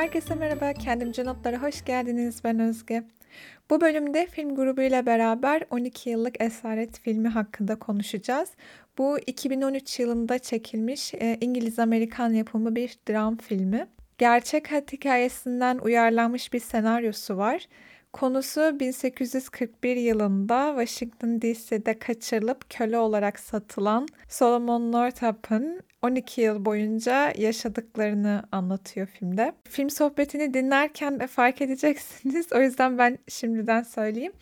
Herkese merhaba, Kendimce Notlara hoş geldiniz. Ben Özge. Bu bölümde film grubuyla beraber 12 yıllık Esaret filmi hakkında konuşacağız. Bu 2013 yılında çekilmiş e, İngiliz-Amerikan yapımı bir dram filmi. Gerçek hayat hikayesinden uyarlanmış bir senaryosu var. Konusu 1841 yılında Washington DC'de kaçırılıp köle olarak satılan Solomon Northup'ın 12 yıl boyunca yaşadıklarını anlatıyor filmde. Film sohbetini dinlerken fark edeceksiniz. O yüzden ben şimdiden söyleyeyim.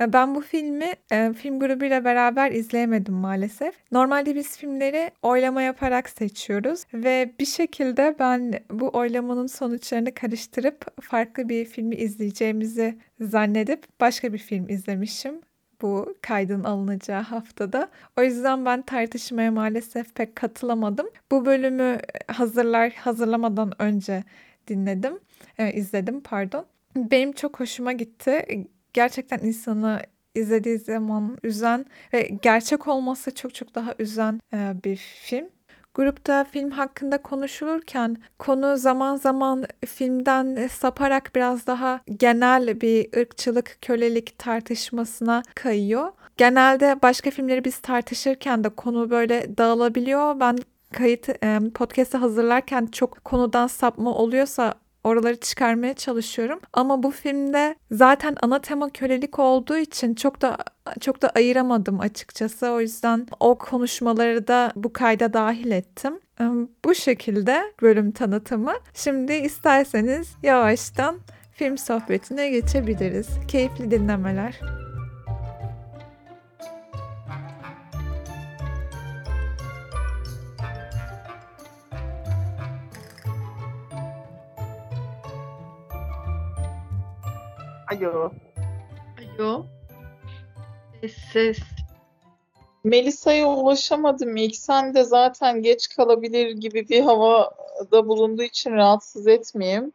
E, ben bu filmi e, film grubuyla beraber izleyemedim maalesef. Normalde biz filmleri oylama yaparak seçiyoruz ve bir şekilde ben bu oylamanın sonuçlarını karıştırıp farklı bir filmi izleyeceğimizi zannedip başka bir film izlemişim bu kaydın alınacağı haftada. O yüzden ben tartışmaya maalesef pek katılamadım. Bu bölümü hazırlar hazırlamadan önce dinledim, e, izledim pardon. Benim çok hoşuma gitti. Gerçekten insanı izlediği zaman üzen ve gerçek olması çok çok daha üzen e, bir film. Grupta film hakkında konuşulurken konu zaman zaman filmden saparak biraz daha genel bir ırkçılık, kölelik tartışmasına kayıyor. Genelde başka filmleri biz tartışırken de konu böyle dağılabiliyor. Ben kayıt podcast'ı hazırlarken çok konudan sapma oluyorsa oraları çıkarmaya çalışıyorum. Ama bu filmde zaten ana tema kölelik olduğu için çok da çok da ayıramadım açıkçası. O yüzden o konuşmaları da bu kayda dahil ettim. Bu şekilde bölüm tanıtımı. Şimdi isterseniz yavaştan film sohbetine geçebiliriz. Keyifli dinlemeler. Alo. Alo. Ses. Melisa'ya ulaşamadım ilk. Sen de zaten geç kalabilir gibi bir havada bulunduğu için rahatsız etmeyeyim.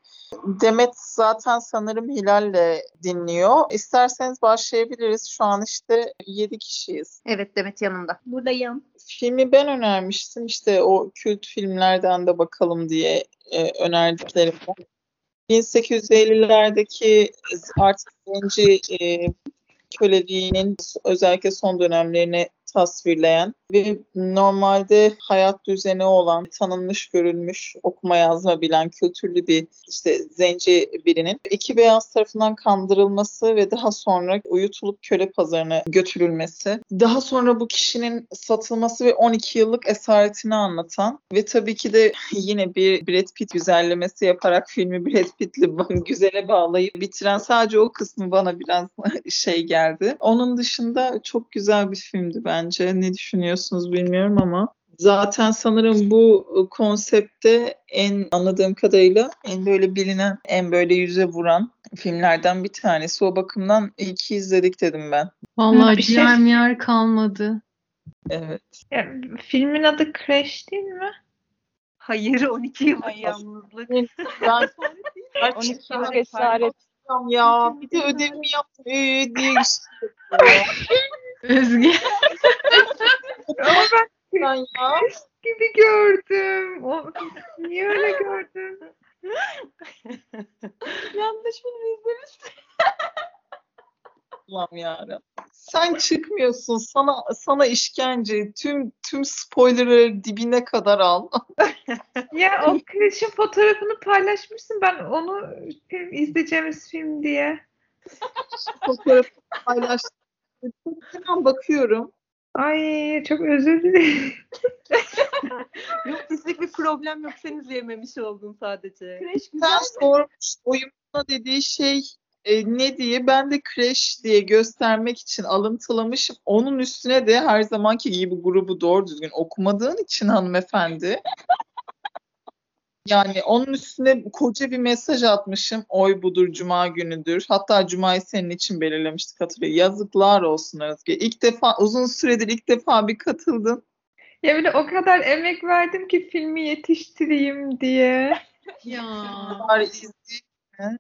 Demet zaten sanırım Hilal'le dinliyor. İsterseniz başlayabiliriz. Şu an işte 7 kişiyiz. Evet Demet yanımda. Buradayım. Filmi ben önermiştim. İşte o kült filmlerden de bakalım diye e, önerdiklerimden. 1850'lerdeki artık zenci e, köleliğinin özellikle son dönemlerini tasvirleyen ve normalde hayat düzeni olan, tanınmış, görülmüş, okuma yazma bilen, kültürlü bir işte zenci birinin iki beyaz tarafından kandırılması ve daha sonra uyutulup köle pazarına götürülmesi. Daha sonra bu kişinin satılması ve 12 yıllık esaretini anlatan ve tabii ki de yine bir Brad Pitt güzellemesi yaparak filmi Brad Pitt'li güzele bağlayıp bitiren sadece o kısmı bana biraz şey geldi. Onun dışında çok güzel bir filmdi bence bence. Ne düşünüyorsunuz bilmiyorum ama zaten sanırım bu konsepte en anladığım kadarıyla en böyle bilinen, en böyle yüze vuran filmlerden bir tanesi. O bakımdan iyi ki izledik dedim ben. Vallahi bir ciğer şey... yer kalmadı. Evet. Ya, filmin adı Crash değil mi? Hayır 12 yıl yalnızlık. Ben 12 yıl esaret. Ya bir de ödevimi yaptım ee, diye Özge. Ama ben ya. gibi gördüm. O, niye öyle gördüm? Yanlış film izlemişsin. Allah'ım yarabbim. Sen çıkmıyorsun. Sana sana işkence. Tüm tüm spoilerları dibine kadar al. ya o Crash'in fotoğrafını paylaşmışsın. Ben onu film, izleyeceğimiz film diye. Fotoğrafı paylaştım. Hemen bakıyorum. Ay çok özür dilerim. yok bizlik bir problem yok. Sen izleyememiş oldun sadece. Crash güzel Sen sormuş oyununa dediği şey e, ne diye ben de Crash diye göstermek için alıntılamışım. Onun üstüne de her zamanki gibi grubu doğru düzgün okumadığın için hanımefendi yani onun üstüne koca bir mesaj atmışım. Oy budur, cuma günüdür. Hatta cumayı senin için belirlemiştik hatırlıyor. Yazıklar olsun Özge. İlk defa, uzun süredir ilk defa bir katıldın. Ya böyle o kadar emek verdim ki filmi yetiştireyim diye. ya. Bari izleyip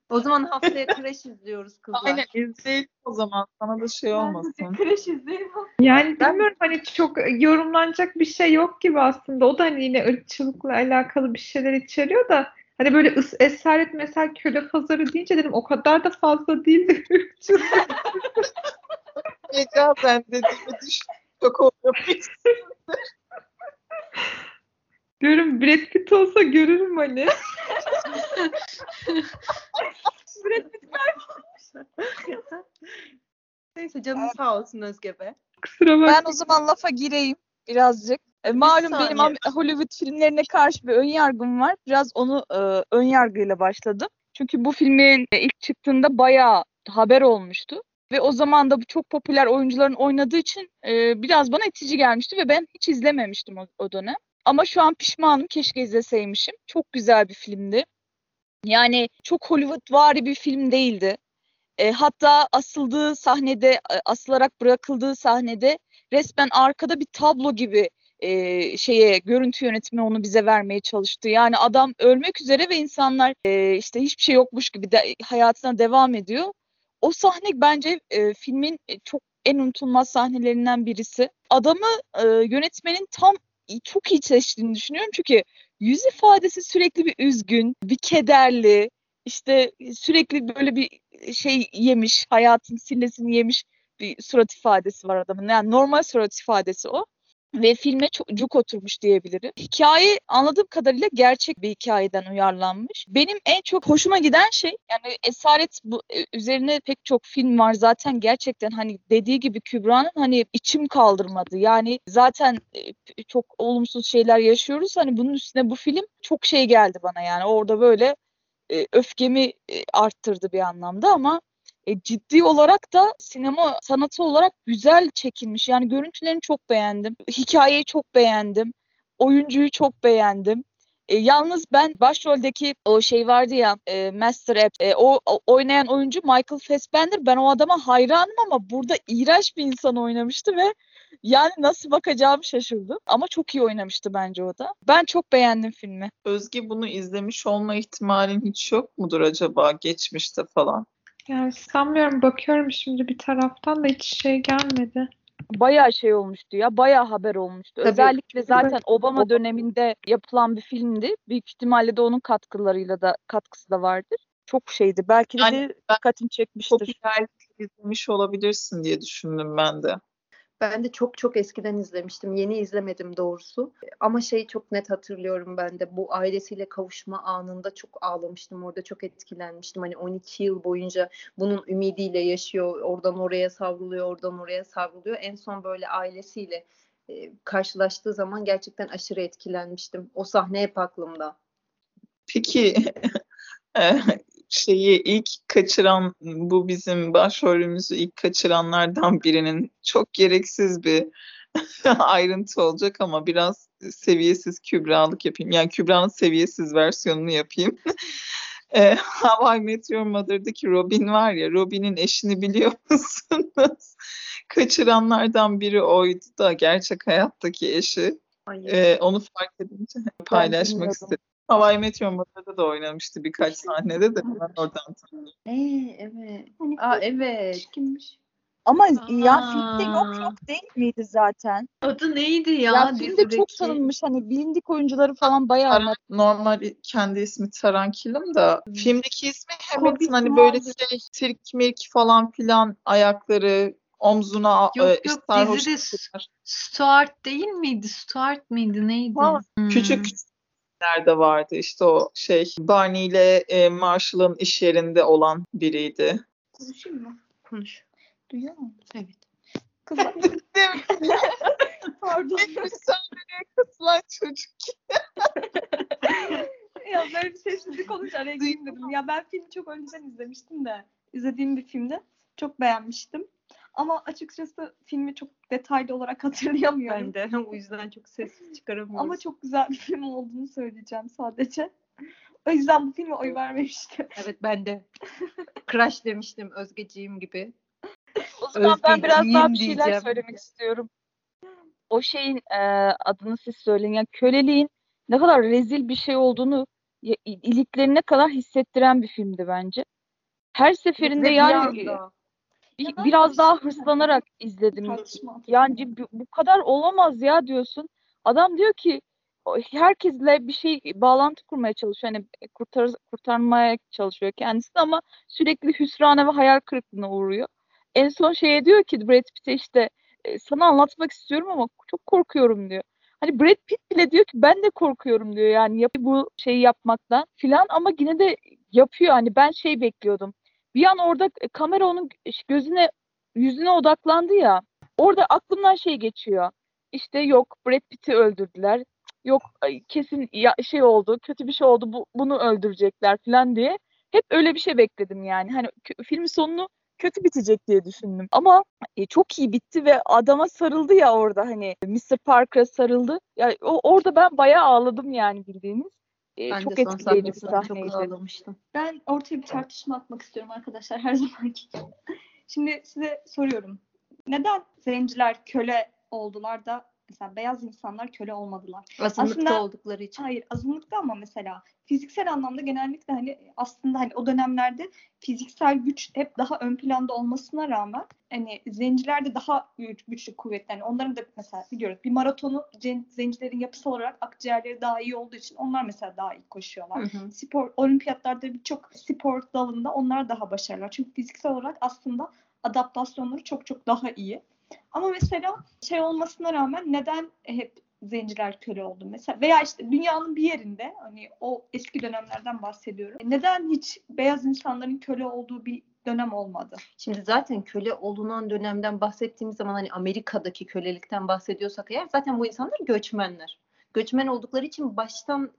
o zaman haftaya Crash izliyoruz kızlar. Aynen izleyelim o zaman. Sana da şey olmasın. Crash izleyelim. Yani bilmiyorum hani çok yorumlanacak bir şey yok gibi aslında. O da hani yine ırkçılıkla alakalı bir şeyler içeriyor da Hani böyle ıs esaret mesela köle pazarı deyince dedim o kadar da fazla değil. Ece ben dediğimi düşün. Çok oynamış. Diyorum Brad Pitt olsa görürüm hani. Brad Pitt Neyse canın sağ olsun Özge be. Kusura bakma. Ben o zaman lafa gireyim birazcık. E, malum benim Hollywood filmlerine karşı bir ön yargım var. Biraz onu e, ön yargıyla başladım. Çünkü bu filmin e, ilk çıktığında bayağı haber olmuştu. Ve o zaman da bu çok popüler oyuncuların oynadığı için e, biraz bana itici gelmişti ve ben hiç izlememiştim o, o dönem. Ama şu an pişmanım. Keşke izleseymişim. Çok güzel bir filmdi. Yani çok Hollywood vari bir film değildi. E, hatta asıldığı sahnede, e, asılarak bırakıldığı sahnede resmen arkada bir tablo gibi e, şeye görüntü yönetimi onu bize vermeye çalıştı. Yani adam ölmek üzere ve insanlar e, işte hiçbir şey yokmuş gibi de hayatına devam ediyor. O sahne bence e, filmin e, çok en unutulmaz sahnelerinden birisi. Adamı e, yönetmenin tam çok iyi seçtiğini düşünüyorum çünkü yüz ifadesi sürekli bir üzgün, bir kederli, işte sürekli böyle bir şey yemiş, hayatın sillesini yemiş bir surat ifadesi var adamın. Yani normal surat ifadesi o. Ve filme çok cuk oturmuş diyebilirim. Hikaye anladığım kadarıyla gerçek bir hikayeden uyarlanmış. Benim en çok hoşuma giden şey yani Esaret bu e, üzerine pek çok film var zaten gerçekten hani dediği gibi Kübra'nın hani içim kaldırmadı. Yani zaten e, çok olumsuz şeyler yaşıyoruz. Hani bunun üstüne bu film çok şey geldi bana yani orada böyle e, öfkemi arttırdı bir anlamda ama e, ciddi olarak da sinema sanatı olarak güzel çekilmiş. Yani görüntülerini çok beğendim. Hikayeyi çok beğendim. Oyuncuyu çok beğendim. E, yalnız ben başroldeki o şey vardı ya e, Master App e, o, o oynayan oyuncu Michael Fassbender ben o adama hayranım ama burada iğrenç bir insan oynamıştı ve yani nasıl bakacağımı şaşırdım. Ama çok iyi oynamıştı bence o da. Ben çok beğendim filmi. Özge bunu izlemiş olma ihtimalin hiç yok mudur acaba geçmişte falan? Yani sanmıyorum bakıyorum şimdi bir taraftan da hiç şey gelmedi. bayağı şey olmuştu ya. Bayağı haber olmuştu. Tabii. Özellikle zaten Obama döneminde yapılan bir filmdi. Büyük ihtimalle de onun katkılarıyla da katkısı da vardır. Çok şeydi. Belki de, Yani dikkatini çekmiştir. Popülerlikle izlemiş olabilirsin diye düşündüm ben de. Ben de çok çok eskiden izlemiştim. Yeni izlemedim doğrusu. Ama şeyi çok net hatırlıyorum ben de. Bu ailesiyle kavuşma anında çok ağlamıştım. Orada çok etkilenmiştim. Hani 12 yıl boyunca bunun ümidiyle yaşıyor. Oradan oraya savruluyor, oradan oraya savruluyor. En son böyle ailesiyle e, karşılaştığı zaman gerçekten aşırı etkilenmiştim. O sahne hep aklımda. Peki e, şeyi ilk kaçıran bu bizim başrolümüzü ilk kaçıranlardan birinin çok gereksiz bir ayrıntı olacak ama biraz seviyesiz Kübra'lık yapayım. Yani Kübra'nın seviyesiz versiyonunu yapayım. E, How I Met Your Mother'daki Robin var ya, Robin'in eşini biliyor musunuz? Kaçıranlardan biri oydu da gerçek hayattaki eşi. Ay, E, onu fark edince paylaşmak istedim. How I Met Your Mother'da da oynamıştı birkaç sahnede de ben oradan tanıdım. Ee, evet. Aa, evet. Kimmiş? Ama ya filmde yok Aa. yok değil miydi zaten? Adı neydi ya? Ya, filmde çok tanınmış hani bilindik oyuncuları falan bayağı Taran, normal kendi ismi Taran Killam da filmdeki ismi Hamilton hani böyle şey sirk mirk falan filan ayakları omzuna Yok e, yok sarhoş dizide. Stuart değil miydi? Stuart mıydı neydi? Hmm. Küçük nerede vardı işte o şey Barney ile e, Marshall'ın iş yerinde olan biriydi. Konuşayım mı? Konuş. Duyuyor musun? Evet. Kızlar. Pardon. Müsaadeye katılan çocuk. Ya böyle bir sessizlik olunca araya gireyim dedim. Ya ben filmi çok önceden izlemiştim de. izlediğim bir filmde. Çok beğenmiştim. Ama açıkçası filmi çok detaylı olarak hatırlayamıyorum. Ben de o yüzden çok ses çıkaramıyorum. Ama çok güzel bir film olduğunu söyleyeceğim sadece. O yüzden bu filme oy vermemiştim. Evet ben de. Crush demiştim Özgeciğim gibi. O zaman ben biraz daha bir şeyler diyeceğim. söylemek istiyorum. O şeyin e, adını siz söyleyin. Yani köleliğin ne kadar rezil bir şey olduğunu iliklerine kadar hissettiren bir filmdi bence. Her seferinde Ve yani. Bir- biraz daha hırslanarak izledim. Tartışma. Yani bu bu kadar olamaz ya diyorsun. Adam diyor ki herkesle bir şey bağlantı kurmaya çalışıyor. Hani kurtar, kurtarmaya çalışıyor kendisini ama sürekli hüsrana ve hayal kırıklığına uğruyor. En son şeye diyor ki Brad Pitt'e işte "E, sana anlatmak istiyorum ama çok korkuyorum diyor. Hani Brad Pitt bile diyor ki ben de korkuyorum diyor yani yap bu şeyi yapmaktan filan ama yine de yapıyor. Hani ben şey bekliyordum. Bir an orada kamera onun gözüne yüzüne odaklandı ya. Orada aklımdan şey geçiyor. İşte yok Brad Pitt'i öldürdüler. Yok kesin ya, şey oldu, kötü bir şey oldu. Bu, bunu öldürecekler falan diye. Hep öyle bir şey bekledim yani. Hani filmin sonunu kötü bitecek diye düşündüm. Ama e, çok iyi bitti ve adama sarıldı ya orada hani Mr. Parker'a sarıldı. Ya o orada ben bayağı ağladım yani bildiğiniz. E, Ben çok de son etkileyici bir sahneydi. çok ağlamıştım. Ben ortaya bir tartışma atmak istiyorum arkadaşlar her zamanki gibi. Şimdi size soruyorum. Neden zenciler köle oldular da mesela beyaz insanlar köle olmadılar? Azınlıkta Aslında- oldukları için. Hayır azınlıkta ama mesela fiziksel anlamda genellikle hani aslında hani o dönemlerde fiziksel güç hep daha ön planda olmasına rağmen hani zenciler de daha güç, güçlü kuvvetli. Yani onların da mesela biliyoruz bir maratonu zencilerin yapısal olarak akciğerleri daha iyi olduğu için onlar mesela daha iyi koşuyorlar. Hı hı. Spor olimpiyatlarda birçok spor dalında onlar daha başarılılar. Çünkü fiziksel olarak aslında adaptasyonları çok çok daha iyi. Ama mesela şey olmasına rağmen neden hep zenciler köle oldu mesela veya işte dünyanın bir yerinde hani o eski dönemlerden bahsediyorum. Neden hiç beyaz insanların köle olduğu bir dönem olmadı? Şimdi zaten köle olunan dönemden bahsettiğimiz zaman hani Amerika'daki kölelikten bahsediyorsak eğer zaten bu insanlar göçmenler. Göçmen oldukları için baştan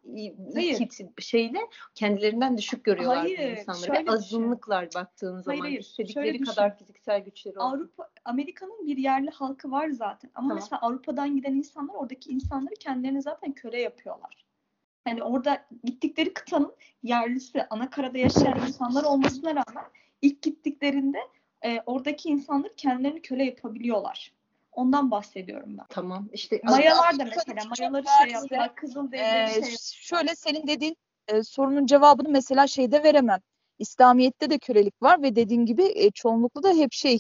Hayır. ilk şeyle kendilerinden düşük görüyorlar Hayır, insanları. Ve düşün. azınlıklar baktığın zaman hayır, istedikleri şöyle kadar fiziksel güçleri olsun. Avrupa Amerika'nın bir yerli halkı var zaten. Ama Tamam. mesela Avrupa'dan giden insanlar oradaki insanları kendilerini zaten köle yapıyorlar. Yani orada gittikleri kıtanın yerlisi, ana karada yaşayan insanlar olmasına rağmen ilk gittiklerinde e, oradaki insanlar kendilerini köle yapabiliyorlar. Ondan bahsediyorum ben. Tamam işte Mayalar da mesela mayaları şey yaptılar, kızıl Ee, devleri şey şöyle senin dediğin e, sorunun cevabını mesela şeyde veremem. İslamiyet'te de kölelik var ve dediğin gibi e, çoğunlukla da hep şey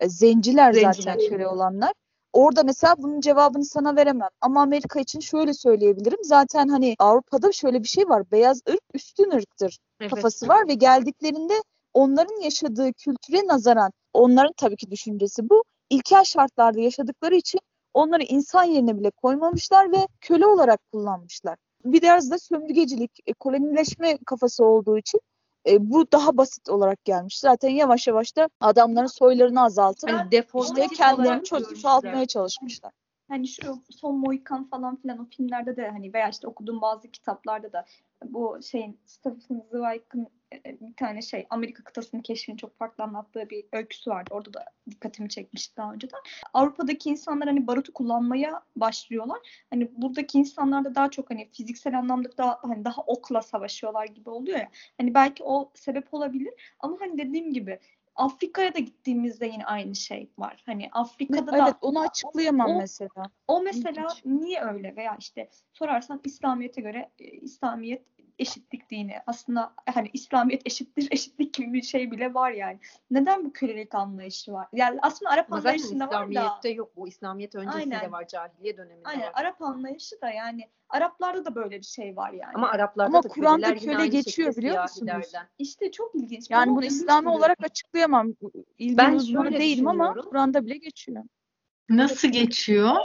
e, zenciler, Zenciler. zaten köle olanlar. Orada mesela bunun cevabını sana veremem. Ama Amerika için şöyle söyleyebilirim. Zaten hani Avrupa'da şöyle bir şey var. Beyaz ırk üstün ırktır Evet. kafası var ve geldiklerinde onların yaşadığı kültüre nazaran onların tabii ki düşüncesi bu. İlkel şartlarda yaşadıkları için onları insan yerine bile koymamışlar ve köle olarak kullanmışlar. Biraz da sömürgecilik, e, kolonileşme kafası olduğu için e, bu daha basit olarak gelmiş. Zaten yavaş yavaş da adamların soylarını azaltıp deforme işte kendilerini görmüşler. çoğaltmaya çalışmışlar. hani şu son Mohikan falan filan o filmlerde de hani veya işte okuduğum bazı kitaplarda da bu şeyin Stephen Zweig'ın bir tane şey Amerika kıtasının keşfini çok farklı anlattığı bir öyküsü vardı. Orada da dikkatimi çekmişti daha önceden. Avrupa'daki insanlar hani barutu kullanmaya başlıyorlar. Hani buradaki insanlar da daha çok hani fiziksel anlamda daha hani daha okla savaşıyorlar gibi oluyor ya. Hani belki o sebep olabilir ama hani dediğim gibi Afrika'ya da gittiğimizde yine aynı şey var. Hani Afrika'da da Evet onu açıklayamam o- mesela. o mesela İlginç. niye öyle veya işte sorarsan İslamiyet'e göre e, İslamiyet eşitlik dini. Aslında hani İslamiyet eşittir eşitlik gibi bir şey bile var yani. Neden bu kölelik anlayışı var? Yani aslında Arap Ama anlayışında var da. İslamiyet'te yok. Bu İslamiyet öncesinde Aynen. var. Cahiliye döneminde Aynen var. Arap anlayışı da yani Araplarda da böyle bir şey var yani. Ama Araplarda Ama da Kur'an'da köle geçiyor biliyor musunuz? siyahilerden. işte çok ilginç. Yani Bana bunu İslami olarak açıklayamam. İlmi Ben şöyle değilim ama. Kur'an'da bile geçiyor. Nasıl geçiyor?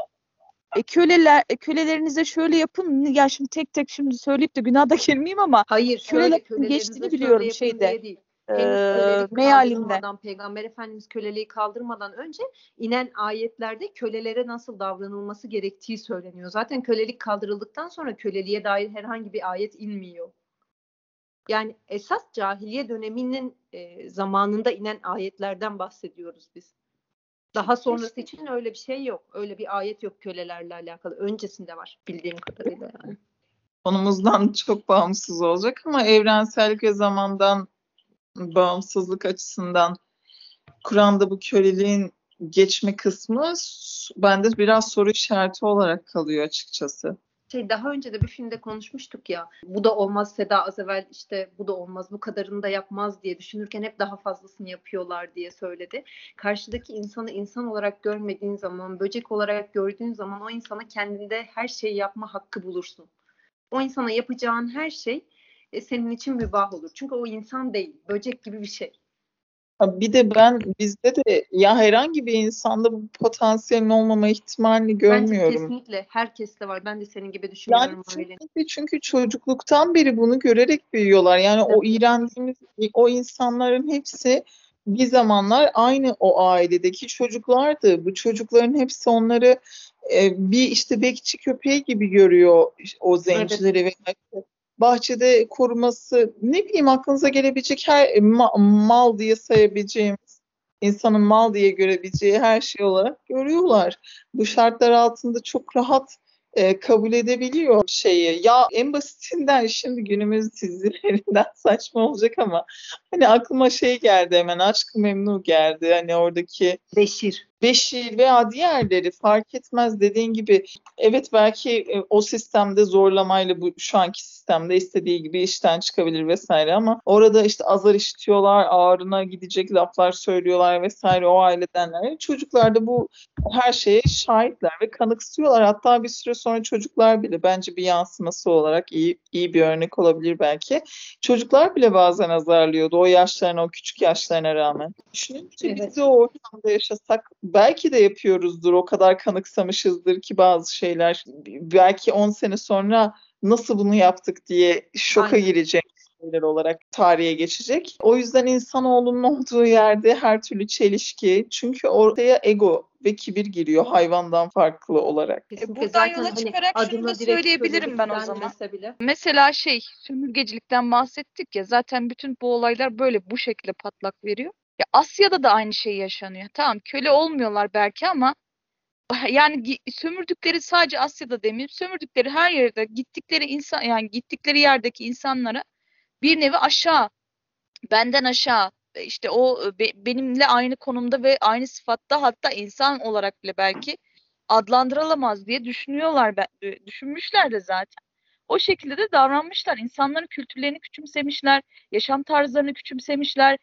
E, köleler e, kölelerinize şöyle yapın. Ya şimdi tek tek şimdi söyleyip de günah da girmeyeyim ama Hayır kölelerinize geçtiğini biliyorum şeyde, değil. Henüz e, mealinde. Peygamber Efendimiz köleliği kaldırmadan önce inen ayetlerde kölelere nasıl davranılması gerektiği söyleniyor. Zaten kölelik kaldırıldıktan sonra köleliğe dair herhangi bir ayet inmiyor. Yani esas cahiliye döneminin e, zamanında inen ayetlerden bahsediyoruz biz. Daha sonrası için öyle bir şey yok. Öyle bir ayet yok kölelerle alakalı. Öncesinde var bildiğim kadarıyla yani. konumuzdan çok bağımsız olacak ama evrensellik ve zamandan bağımsızlık açısından Kur'an'da bu köleliğin geçme kısmı bende biraz soru işareti olarak kalıyor açıkçası. Şey daha önce de bir filmde konuşmuştuk ya. Bu da olmaz Seda az evvel işte bu da olmaz bu kadarını da yapmaz diye düşünürken hep daha fazlasını yapıyorlar diye söyledi. Karşıdaki insanı insan olarak görmediğin zaman, böcek olarak gördüğün zaman o insana kendinde her şeyi yapma hakkı bulursun. O insana yapacağın her şey e, senin için mübah olur. Çünkü o insan değil, böcek gibi bir şey. Bir de ben bizde de ya herhangi bir insanda bu potansiyelin olmama ihtimalini Bence görmüyorum. kesinlikle herkeste var. Ben de senin gibi Yani düşünüyorum Aylin. çünkü, çünkü çocukluktan beri bunu görerek büyüyorlar. Yani o iğrendiğimiz o insanların hepsi bir zamanlar aynı o ailedeki çocuklardı. Bu çocukların hepsi onları e, bir işte bekçi köpeği gibi görüyor o zencileri ve bahçede koruması ne bileyim aklınıza gelebilecek her ma- mal diye sayabileceğimiz insanın mal diye görebileceği her şey olarak görüyorlar. Bu şartlar altında çok rahat e, kabul edebiliyor şeyi. Ya en basitinden şimdi günümüz dizilerinden saçma olacak ama hani aklıma şey geldi hemen Aşk-ı Memnu geldi. Hani oradaki Beşir. Beşir veya diğerleri fark etmez dediğin gibi evet belki e, o sistemde zorlamayla bu şu anki sistemde istediği gibi işten çıkabilir vesaire ama orada işte azar işitiyorlar, ağrına gidecek laflar söylüyorlar vesaire o ailedenler. Çocuklar da bu her şeye şahitler ve kanıksıyorlar. Hatta bir süre sonra çocuklar bile bence bir yansıması olarak iyi iyi bir örnek olabilir belki. Çocuklar bile bazen azarlıyordu o yaşlarına, o küçük yaşlarına rağmen. Düşününce biz Evet. de o ortamda yaşasak belki de yapıyoruzdur. O kadar kanıksamışızdır ki bazı şeyler. Belki 10 sene sonra nasıl bunu yaptık diye şoka Aynen. girecek şeyler olarak tarihe geçecek. O yüzden insanoğlunun olduğu yerde her türlü çelişki. Çünkü ortaya ego ve kibir giriyor hayvandan farklı olarak. Kesinlikle. buradan Zaten yola hani çıkarak şunu adına da söyleyebilirim ben o zaman. bile. Mesela şey sömürgecilikten bahsettik ya zaten bütün bu olaylar böyle bu şekilde patlak veriyor. Ya Asya'da da aynı şey yaşanıyor. Tamam köle olmuyorlar belki ama yani sömürdükleri sadece Asya'da demeyeyim sömürdükleri her yerde gittikleri insan yani gittikleri yerdeki insanlara bir nevi aşağı benden aşağı e, işte o e, be- benimle aynı konumda ve aynı sıfatta hatta insan olarak bile belki adlandırılamaz diye düşünüyorlar e, düşünmüşler de zaten. O şekilde de davranmışlar. İnsanların kültürlerini küçümsemişler, yaşam tarzlarını küçümsemişler.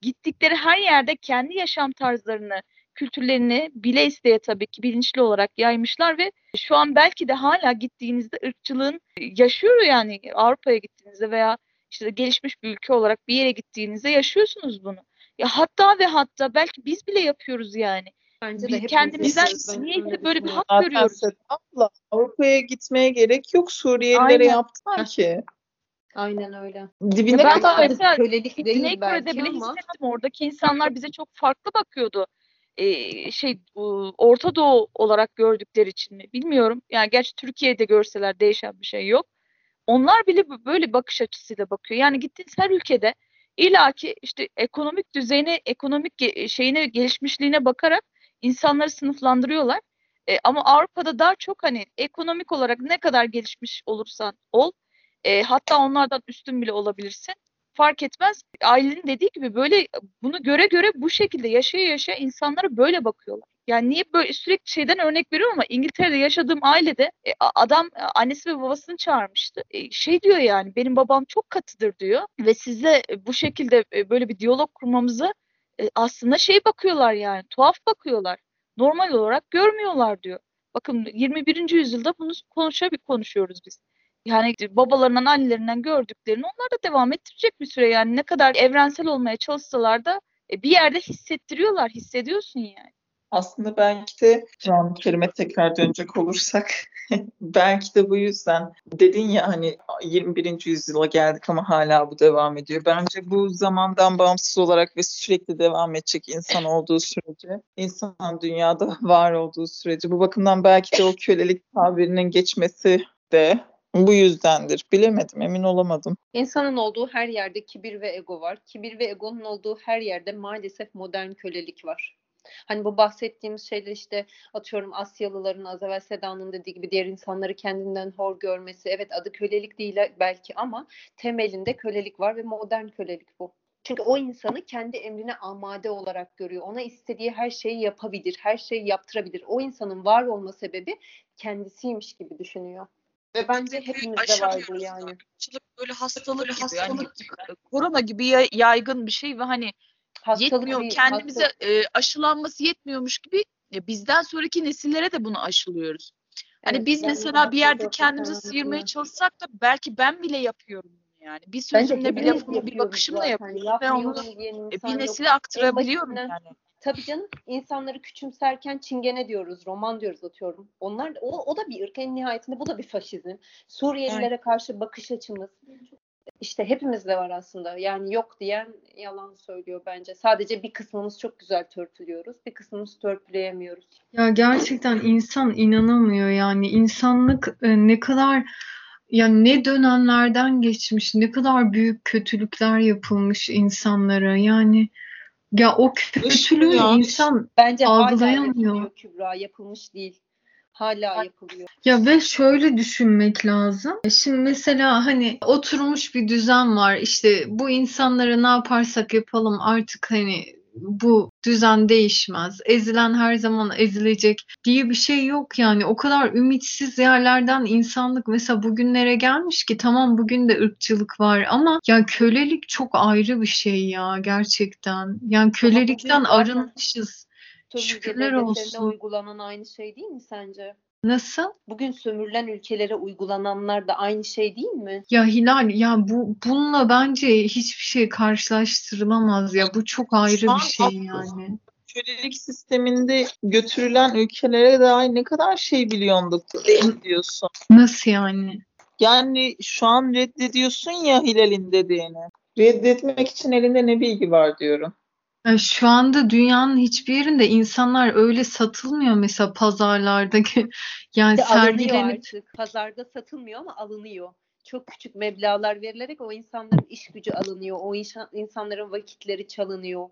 Gittikleri her yerde kendi yaşam tarzlarını, kültürlerini bile isteye tabii ki bilinçli olarak yaymışlar ve şu an belki de hala gittiğinizde ırkçılığın e, yaşıyor yani Avrupa'ya gittiğinizde veya işte gelişmiş bir ülke olarak bir yere gittiğinizde yaşıyorsunuz bunu. Ya hatta ve hatta belki biz bile yapıyoruz yani. Bence Biz de kendimizden niyeyse öyle böyle bir hak Zaten görüyoruz. Abla, Avrupa'ya gitmeye gerek yok. Suriyelilere Aynen. yaptılar ki. Aynen öyle. Dibine ben kadar de mesela kölelik değil belki bile ama hissettim. Oradaki insanlar bize çok farklı bakıyordu. Ee, şey bu, Orta Doğu olarak gördükleri için mi bilmiyorum. Yani gerçi Türkiye'de görseler değişen bir şey yok. Onlar bile böyle bakış açısıyla bakıyor. Yani gittiğiniz her ülkede illaki işte ekonomik düzeyine, ekonomik şeyine, gelişmişliğine bakarak insanları sınıflandırıyorlar. E, ama Avrupa'da daha çok hani ekonomik olarak ne kadar gelişmiş olursan ol, e, hatta onlardan üstün bile olabilirsin. Fark etmez. Ailenin dediği gibi böyle bunu göre göre bu şekilde yaşaya yaşaya insanlara böyle bakıyorlar. Yani niye böyle sürekli şeyden örnek veriyorum ama İngiltere'de yaşadığım ailede e, adam e, annesi ve babasını çağırmıştı. E, şey diyor yani benim babam çok katıdır diyor ve size e, bu şekilde e, böyle bir diyalog kurmamızı e, aslında şey bakıyorlar yani tuhaf bakıyorlar. Normal olarak görmüyorlar diyor. Bakın 21. yüzyılda bunu konuşabil konuşuyoruz biz. Yani babalarından, annelerinden gördüklerini onlar da devam ettirecek bir süre yani ne kadar evrensel olmaya çalışsalar da e, bir yerde hissettiriyorlar, hissediyorsun yani. Aslında belki de Kur'an-ı Kerim'e tekrar dönecek olursak belki de bu yüzden dedin ya hani 21. yüzyıla geldik ama hala bu devam ediyor. Bence bu zamandan bağımsız olarak ve sürekli devam edecek insan olduğu sürece, insan dünyada var olduğu sürece bu bakımdan belki de o kölelik tabirinin geçmesi de bu yüzdendir. Bilemedim, emin olamadım. insanın olduğu her yerde kibir ve ego var. Kibir ve egonun olduğu her yerde maalesef modern kölelik var. Hani bu bahsettiğimiz şeyler işte atıyorum Asyalıların az evvel Seda'nın dediği gibi diğer insanları kendinden hor görmesi. Evet adı kölelik değil belki ama temelinde kölelik var ve modern kölelik bu. Çünkü o insanı kendi emrine amade olarak görüyor. Ona istediği her şeyi yapabilir, her şeyi yaptırabilir. O insanın var olma sebebi kendisiymiş gibi düşünüyor. Ve bence hepimizde var bu yani. Açılıp böyle hastalık gibi yani korona gibi ya- yaygın bir şey ve hani Hastalık yetmiyor değil, kendimize hastalık. e, aşılanması yetmiyormuş gibi e, bizden sonraki nesillere de bunu aşılıyoruz. Hani Evet, biz ben mesela bir yerde hastalık kendimizi sıyırmaya çalışsak da belki ben bile yapıyorum bunu yani. Bir sözümle bir lafımla bir bakışımla yapıyorum ve onu e, bir nesile aktarabiliyorum yani. Tabii canım insanları küçümserken çingene diyoruz, roman diyoruz atıyorum. Onlar o, o da bir ırk en nihayetinde bu da bir faşizm. Suriyelilere karşı bakış açımız. İşte hepimizde var aslında. Yani yok diyen yalan söylüyor bence. Sadece bir kısmımız çok güzel törpülüyoruz. Bir kısmımız törpüleyemiyoruz. Ya gerçekten insan inanamıyor yani insanlık e, ne kadar yani ne dönemlerden geçmiş, ne kadar büyük kötülükler yapılmış insanlara yani ya o kötülüğü ya. insan Bence hala Algılayamıyor. yapılıyor Kübra. Yapılmış değil. Hala yapılıyor. Ya ve şöyle düşünmek lazım. Şimdi mesela hani oturmuş bir düzen var. İşte bu insanlara ne yaparsak yapalım artık hani bu düzen değişmez. Ezilen her zaman ezilecek diye bir şey yok yani. O kadar ümitsiz yerlerden insanlık mesela bugünlere gelmiş ki tamam bugün de ırkçılık var ama ya kölelik çok ayrı bir şey ya gerçekten. Yani kölelikten arınmışız. Şükürler olsun. uygulanan aynı şey değil mi sence? Nasıl? Bugün sömürülen ülkelere uygulananlar da aynı şey değil mi? Ya Hilal ya bu bununla bence hiçbir şey karşılaştırılamaz ya. Bu çok ayrı Şu bir şey haklısın. yani. Kölelik sisteminde götürülen ülkelere dair ne kadar şey biliyorduk diyorsun. Nasıl yani? Yani şu an reddediyorsun ya Hilal'in dediğini. Reddetmek için elinde ne bilgi var diyorum. Şu anda dünyanın hiçbir yerinde insanlar öyle satılmıyor mesela pazarlardaki yani Bir alınıyor sergilenip artık. Pazarda satılmıyor ama alınıyor. Çok küçük meblağlar verilerek o insanların iş gücü alınıyor. O inşa- insanların vakitleri çalınıyor.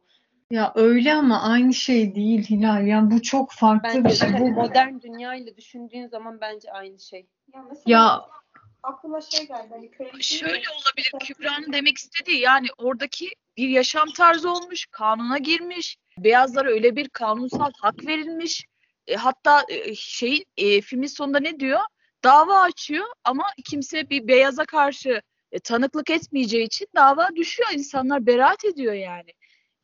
ya öyle ama aynı şey değil Hilal. Yani bu çok farklı bir Bence şey. de Bu modern dünya ile düşündüğün zaman bence aynı şey. Ya mesela ya aklıma şey geldi hani Şöyle olabilir Kübra'nın demek istediği yani oradaki bir yaşam tarzı olmuş, kanuna girmiş. Beyazlara öyle bir kanunsal hak verilmiş. E, hatta e, şey e, filmin sonunda ne diyor? Dava açıyor ama kimse bir beyaza karşı e, tanıklık etmeyeceği için dava düşüyor. İnsanlar beraat ediyor yani.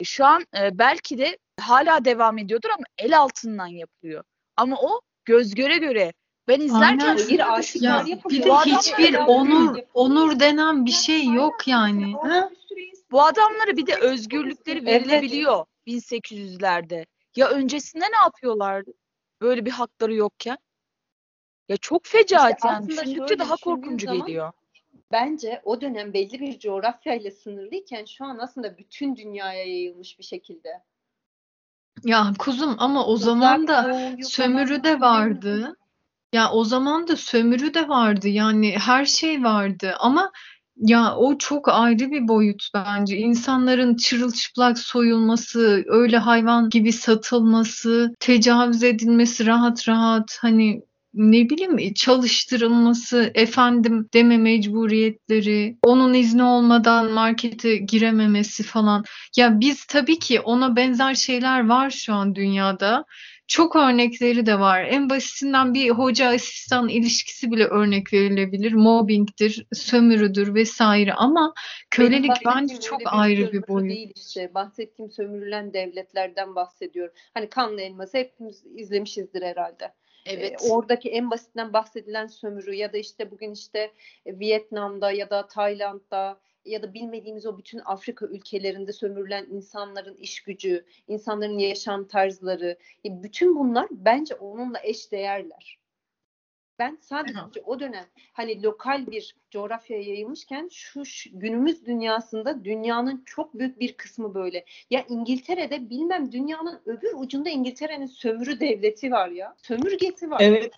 E, şu an e, belki de hala devam ediyordur ama el altından yapılıyor. Ama o göz göre göre. Ben izlerken Aynen. Bir aşikar ya bir de hiçbir onur onur denen bir şey yok yani. İnsan- Bu adamlara bir de özgürlükleri Evet. verilebiliyor 1800'lerde. Ya öncesinde ne yapıyorlardı? Böyle bir hakları yokken. Ya çok fecaat İşte yani. aslında Düşündükçe daha korkuncu zaman- geliyor. Bence o dönem belli bir coğrafyayla sınırlıyken şu an aslında bütün dünyaya yayılmış bir şekilde. Ya kuzum ama o zaman da sömürü de vardı. Ya o zaman da sömürü de vardı. Yani her şey vardı ama ya o çok ayrı bir boyut bence. İnsanların çırılçıplak soyulması, öyle hayvan gibi satılması, tecavüz edilmesi rahat rahat hani ne bileyim çalıştırılması, efendim deme mecburiyetleri, onun izni olmadan markete girememesi falan. Ya biz tabii ki ona benzer şeyler var şu an dünyada. Çok örnekleri de var. En basitinden bir hoca asistan ilişkisi bile örnek verilebilir. Mobbingdir, sömürüdür vesaire ama kölelik bence çok ayrı bir boyut. değil işte. Bahsettiğim sömürülen devletlerden bahsediyorum. Hani Kanlı Elmas'ı hepimiz izlemişizdir herhalde. Evet. Ee, oradaki en basitinden bahsedilen sömürü ya da işte bugün işte e, Vietnam'da ya da Tayland'da ya da bilmediğimiz o bütün Afrika ülkelerinde sömürülen insanların iş gücü, insanların yaşam tarzları, e, bütün bunlar bence onunla eş değerler. Ben sadece o dönem hani lokal bir coğrafyaya yayılmışken şu, şu günümüz dünyasında dünyanın çok büyük bir kısmı böyle. Ya İngiltere'de bilmem dünyanın öbür ucunda İngiltere'nin sömürü devleti var ya. Sömürgesi var. Evet.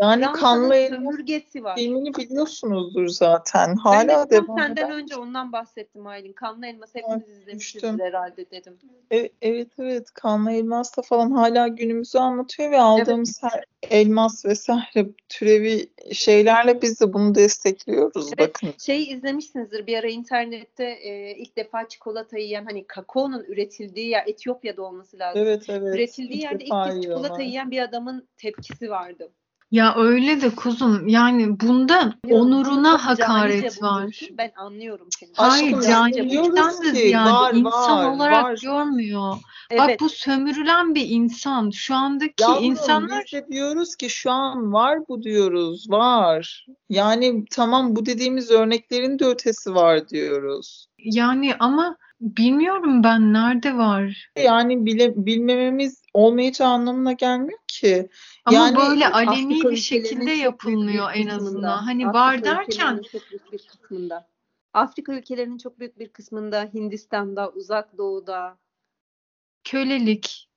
Yani Fransa'nın kanlı sömürgesi var. filmini biliyorsunuzdur zaten. Ben de Hala devam senden eden. önce ondan bahsettim Aylin. Kanlı Elmas hepimiz izlemişizdir düştüm. herhalde dedim. E- Evet evet Kanlı Elmas da falan hala günümüzü anlatıyor ve aldığımız her elmas vesaire türevi şeylerle biz de bunu destekliyoruz Evet. bakın. Şeyi izlemişsinizdir bir ara internette e, ilk defa çikolata yiyen hani kakaonun üretildiği yer Etiyopya'da olması lazım. Evet evet. Üretildiği İlk yerde ilk kez çikolata yiyen bir adamın tepkisi vardı. Ya öyle de kuzum yani bunda onuruna hakaret var. buluyorsun. Ben anlıyorum seni. Hayır canilikten de ziyade var, insan var, olarak var. görmüyor. Bak Evet. bu sömürülen bir insan. Şu andaki Yavrum insanlar biz de diyoruz ki şu an var bu diyoruz. Var. Yani tamam bu dediğimiz örneklerin de ötesi var diyoruz. yani ama bilmiyorum ben nerede var. Yani bile, bilmememiz olmayacağı anlamına gelmiyor ki. Ama Yani böyle aleni Afrika bir şekilde yapılmıyor en azından. Hani Afrika var derken çok büyük bir kısmında. Afrika ülkelerinin çok büyük bir kısmında, Hindistan'da, Uzak Doğu'da kölelik.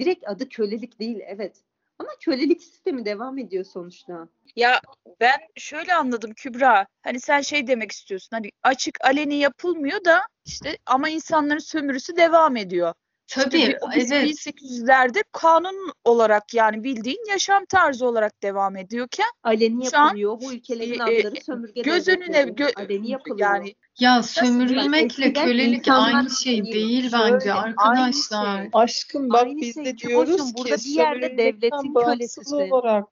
direkt adı kölelik değil evet. Ama kölelik sistemi devam ediyor sonuçta. Ya ben şöyle anladım Kübra. Hani sen şey demek istiyorsun. Hani açık aleni yapılmıyor da işte ama insanların sömürüsü devam ediyor. Tabii bi- biz evet. 1800'lerde kanun olarak yani bildiğin yaşam tarzı olarak devam ediyorken Aleni Şu an, yapılıyor. Bu ülkelerin e, e, adları sömürge göz önüne gö- Aleni yapılıyor. yani Ya sömürülmekle kölelik aynı şey değil, şöyle, bence aynı arkadaşlar. şey. Aşkım bak Aynı biz şey, de diyoruz hoşum. ki Burada bir yerde devletin kölesisin. olarak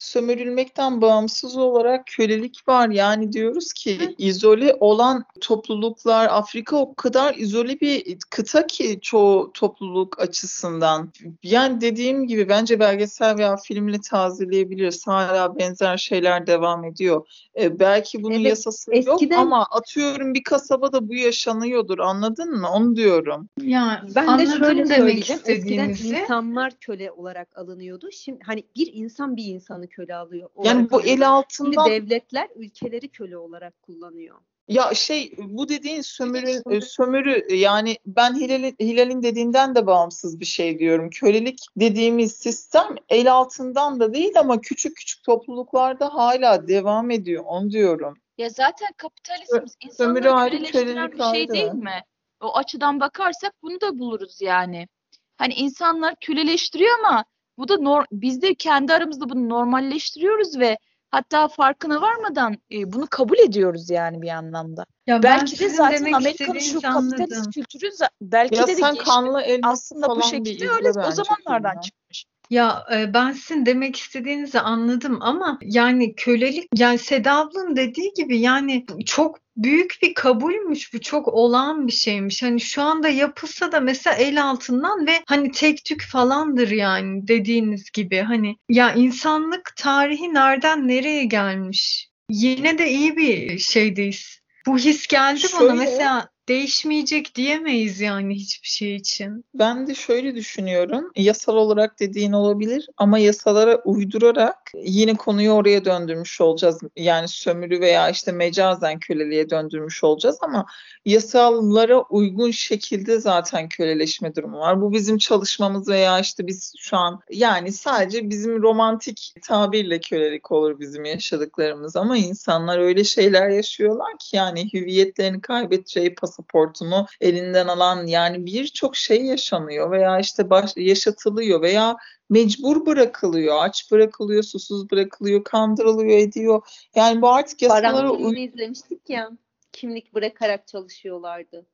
sömürülmekten bağımsız olarak kölelik var. Yani diyoruz ki izole olan topluluklar Afrika o kadar izole bir kıta ki çoğu topluluk açısından. Yani dediğim gibi bence belgesel veya filmle tazeleyebiliriz. Hala benzer şeyler devam ediyor. E, belki bunun Evet, yasası yok eskiden- ama atıyorum bir kasabada bu yaşanıyordur. Anladın mı? Onu diyorum. Ya Ben de anladım şöyle demek söyleyeceğim. Eskiden istediğinizi. insanlar köle olarak alınıyordu. Şimdi hani bir insan bir insanı köle alıyor. Yani bu el Şimdi altından devletler ülkeleri köle olarak kullanıyor. Ya şey bu dediğin sömürü e, sömürü yani ben Hilal'in Hilal'in dediğinden de bağımsız bir şey diyorum. Kölelik dediğimiz sistem el altından da değil ama küçük küçük topluluklarda hala devam ediyor. Onu diyorum. Ya zaten kapitalizm sömürü insanları ayrı, köleleştiren kölelik bir şey değil mi? O açıdan bakarsak bunu da buluruz yani. Hani insanlar köleleştiriyor ama bu da nor biz de kendi aramızda bunu normalleştiriyoruz ve hatta farkına varmadan e, bunu kabul ediyoruz yani bir anlamda. Ya Belki de zaten Amerika'nın şu kapitalist anladım. kültürü belki Ya de, de kanlı aslında bu şekilde öyle o zamanlardan çıkmış. Ya e, ben sizin demek istediğinizi anladım ama yani kölelik yani Seda ablanın dediği gibi yani çok büyük bir kabulmüş bu çok olağan bir şeymiş. Hani şu anda yapılsa da mesela el altından ve hani tek tük falandır yani dediğiniz gibi hani ya insanlık tarihi nereden nereye gelmiş? Yine de iyi bir şeydeyiz. Bu his geldi bana Şöyle- mesela değişmeyecek diyemeyiz yani hiçbir şey için. Ben de şöyle düşünüyorum. Yasal olarak dediğin olabilir ama yasalara uydurarak yine konuyu oraya döndürmüş olacağız. Yani sömürü veya işte mecazen köleliğe döndürmüş olacağız ama yasallara uygun şekilde zaten köleleşme durumu var. Bu bizim çalışmamız veya işte biz şu an yani sadece bizim romantik tabirle kölelik olur bizim yaşadıklarımız ama insanlar öyle şeyler yaşıyorlar ki yani hüviyetlerini kaybedeceği pasaportunu elinden alan yani birçok şey yaşanıyor veya işte baş, yaşatılıyor veya mecbur bırakılıyor, aç bırakılıyor, susuz bırakılıyor, kandırılıyor, ediyor. Yani bu artık yasalara Baran izlemiştik ya. Kimlik bırakarak çalışıyorlardı.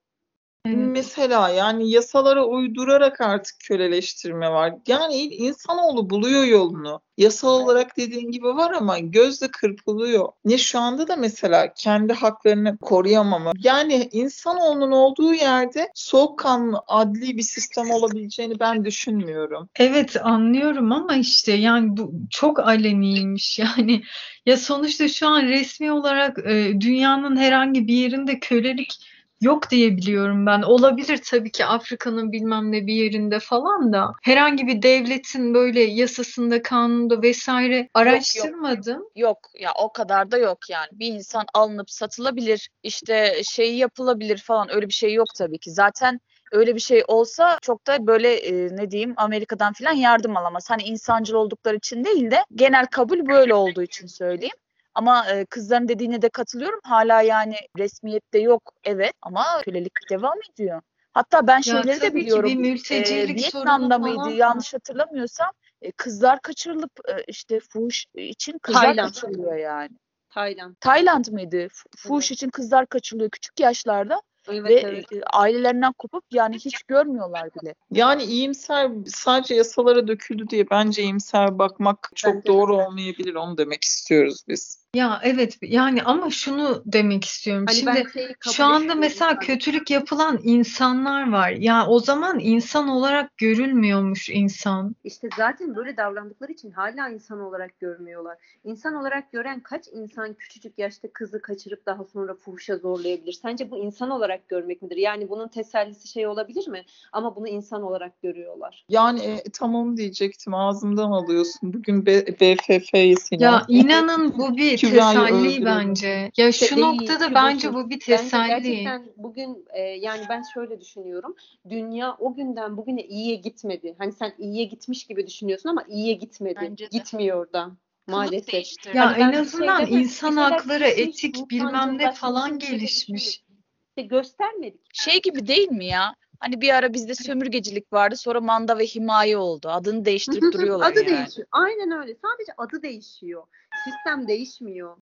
Evet. Mesela yani yasalara uydurarak artık köleleştirme var. Yani insanoğlu buluyor yolunu. Yasal olarak dediğin gibi var ama gözle kırpılıyor. Ne şu anda da mesela kendi haklarını koruyamama. Yani insanoğlunun olduğu yerde soğukkanlı adli bir sistem olabileceğini ben düşünmüyorum. Evet anlıyorum ama işte yani bu çok aleniymiş yani ya sonuçta şu an resmi olarak e, dünyanın herhangi bir yerinde kölelik yok diye biliyorum ben. Olabilir tabii ki Afrika'nın bilmem ne bir yerinde falan da herhangi bir devletin böyle yasasında, kanunda vesaire araştırmadım. Yok ya o kadar da yok yani. Bir insan alınıp satılabilir, işte şey yapılabilir falan öyle bir şey yok tabii ki. Zaten öyle bir şey olsa çok da böyle e, ne diyeyim Amerika'dan falan yardım alamaz. Hani insancıl oldukları için değil de genel kabul böyle olduğu için söyleyeyim. Ama e, kızların dediğine de katılıyorum. Hala yani resmiyette yok evet ama kölelik devam ediyor. Hatta ben Ya şeyleri de tabii ki biliyorum. bir mültecilik Vietnam'da sorunu mıydı falan yanlış hatırlamıyorsam e, kızlar kaçırılıp e, işte fuhuş için kızlar Tayland. kaçırılıyor yani. Tayland. Tayland mıydı? Fuhuş Evet. için kızlar kaçırılıyor küçük yaşlarda. Evet, ve evet. e, ailelerinden kopup yani hiç görmüyorlar bile. Yani iyimser sadece yasalara döküldü diye bence iyimser bakmak çok Bence de. doğru olmayabilir. Onu demek istiyoruz biz. Ya evet yani ama şunu demek istiyorum. Hani Şimdi şu anda mesela sadece. kötülük yapılan insanlar var. Ya o zaman insan olarak görülmüyormuş insan. İşte zaten böyle davrandıkları için hala insan olarak görmüyorlar. İnsan olarak gören kaç insan küçücük yaşta kızı kaçırıp daha sonra fuhuşa zorlayabilir? Sence bu insan olarak görmek midir? Yani bunun tesellisi şey olabilir mi? Ama bunu insan olarak görüyorlar. Yani e, tam onu diyecektim. Ağzımdan alıyorsun. Bugün B- BFF'yi Sinem. Ya inanın bu bir teselli bence. Ya İşte şu noktada bence bu bir Bence teselli. gerçekten bugün e, yani ben şöyle düşünüyorum. Dünya o günden bugüne iyiye gitmedi. Hani sen iyiye gitmiş gibi düşünüyorsun ama iyiye gitmedi. Bence de. Gitmiyor da maalesef. Ya Hani ben en bir azından bir insan hakları, etik bilmem ne falan şeyler gelişmiş. İşte göstermedik. Şey gibi değil mi ya? Hani bir ara bizde sömürgecilik vardı sonra manda ve himaye oldu. Adını değiştirip duruyorlar adı yani. değişiyor. Aynen öyle. Sadece adı değişiyor. Sistem değişmiyor.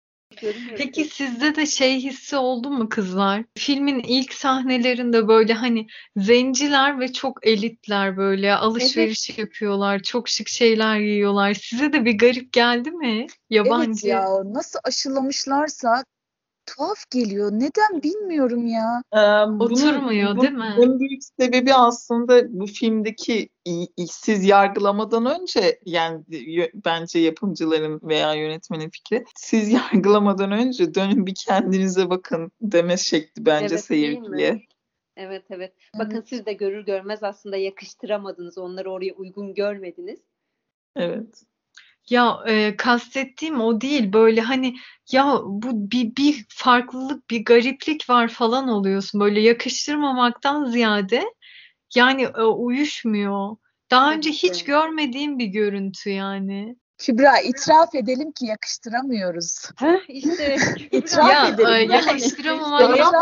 Peki sizde de şey hissi oldu mu kızlar? Filmin ilk sahnelerinde böyle hani zenciler ve çok elitler böyle alışveriş yapıyorlar, çok şık şeyler giyiyorlar. Size de bir garip geldi mi? Yabancı. Evet ya nasıl aşılamışlarsa tuhaf geliyor. Neden bilmiyorum ya. Ee, bunun- Oturmuyor, bunun- değil mi? Bunun büyük sebebi aslında bu filmdeki işsiz yargılamadan önce yani bence yapımcıların veya yönetmenin fikri siz yargılamadan önce dönün bir kendinize bakın deme şekli bence Evet, seyirciye. Evet evet. Bakın siz de görür görmez aslında yakıştıramadınız. Onları oraya uygun görmediniz. Evet. Ya e, kastettiğim o değil böyle hani ya bu bir, bir farklılık bir gariplik var falan oluyorsun böyle yakıştırmamaktan ziyade yani e, uyuşmuyor. Daha önce hiç görmediğim bir görüntü yani. Kübra itiraf edelim ki yakıştıramıyoruz. Heh, işte İtiraf Ya edelim. e, İtiraf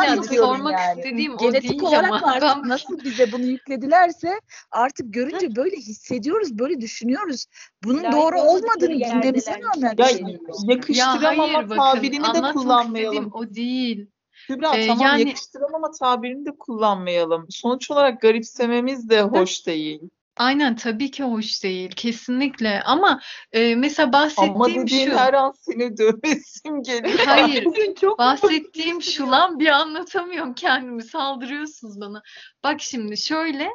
ziyade ediyorum sormak yani. istediğim o Genetik değil olarak ama artık ben nasıl bize bunu yükledilerse artık görünce böyle hissediyoruz, böyle düşünüyoruz. Bunun Layık doğru olmadığını bilmemize rağmen Ya düşünüyoruz. ya yakıştıramama hayır bakın tabirini de kullanmayalım. o değil. Kübra Ee, tamam yani- yakıştıramama tabirini de kullanmayalım. Sonuç olarak garipsememiz de hoş değil. Aynen tabii ki hoş değil kesinlikle ama e, mesela Ama bahsettiğim dediğin şu. her an seni dövesim geliyor. Hayır. çok Bahsettiğim şu lan bir anlatamıyorum kendimi saldırıyorsunuz bana. Bak şimdi şöyle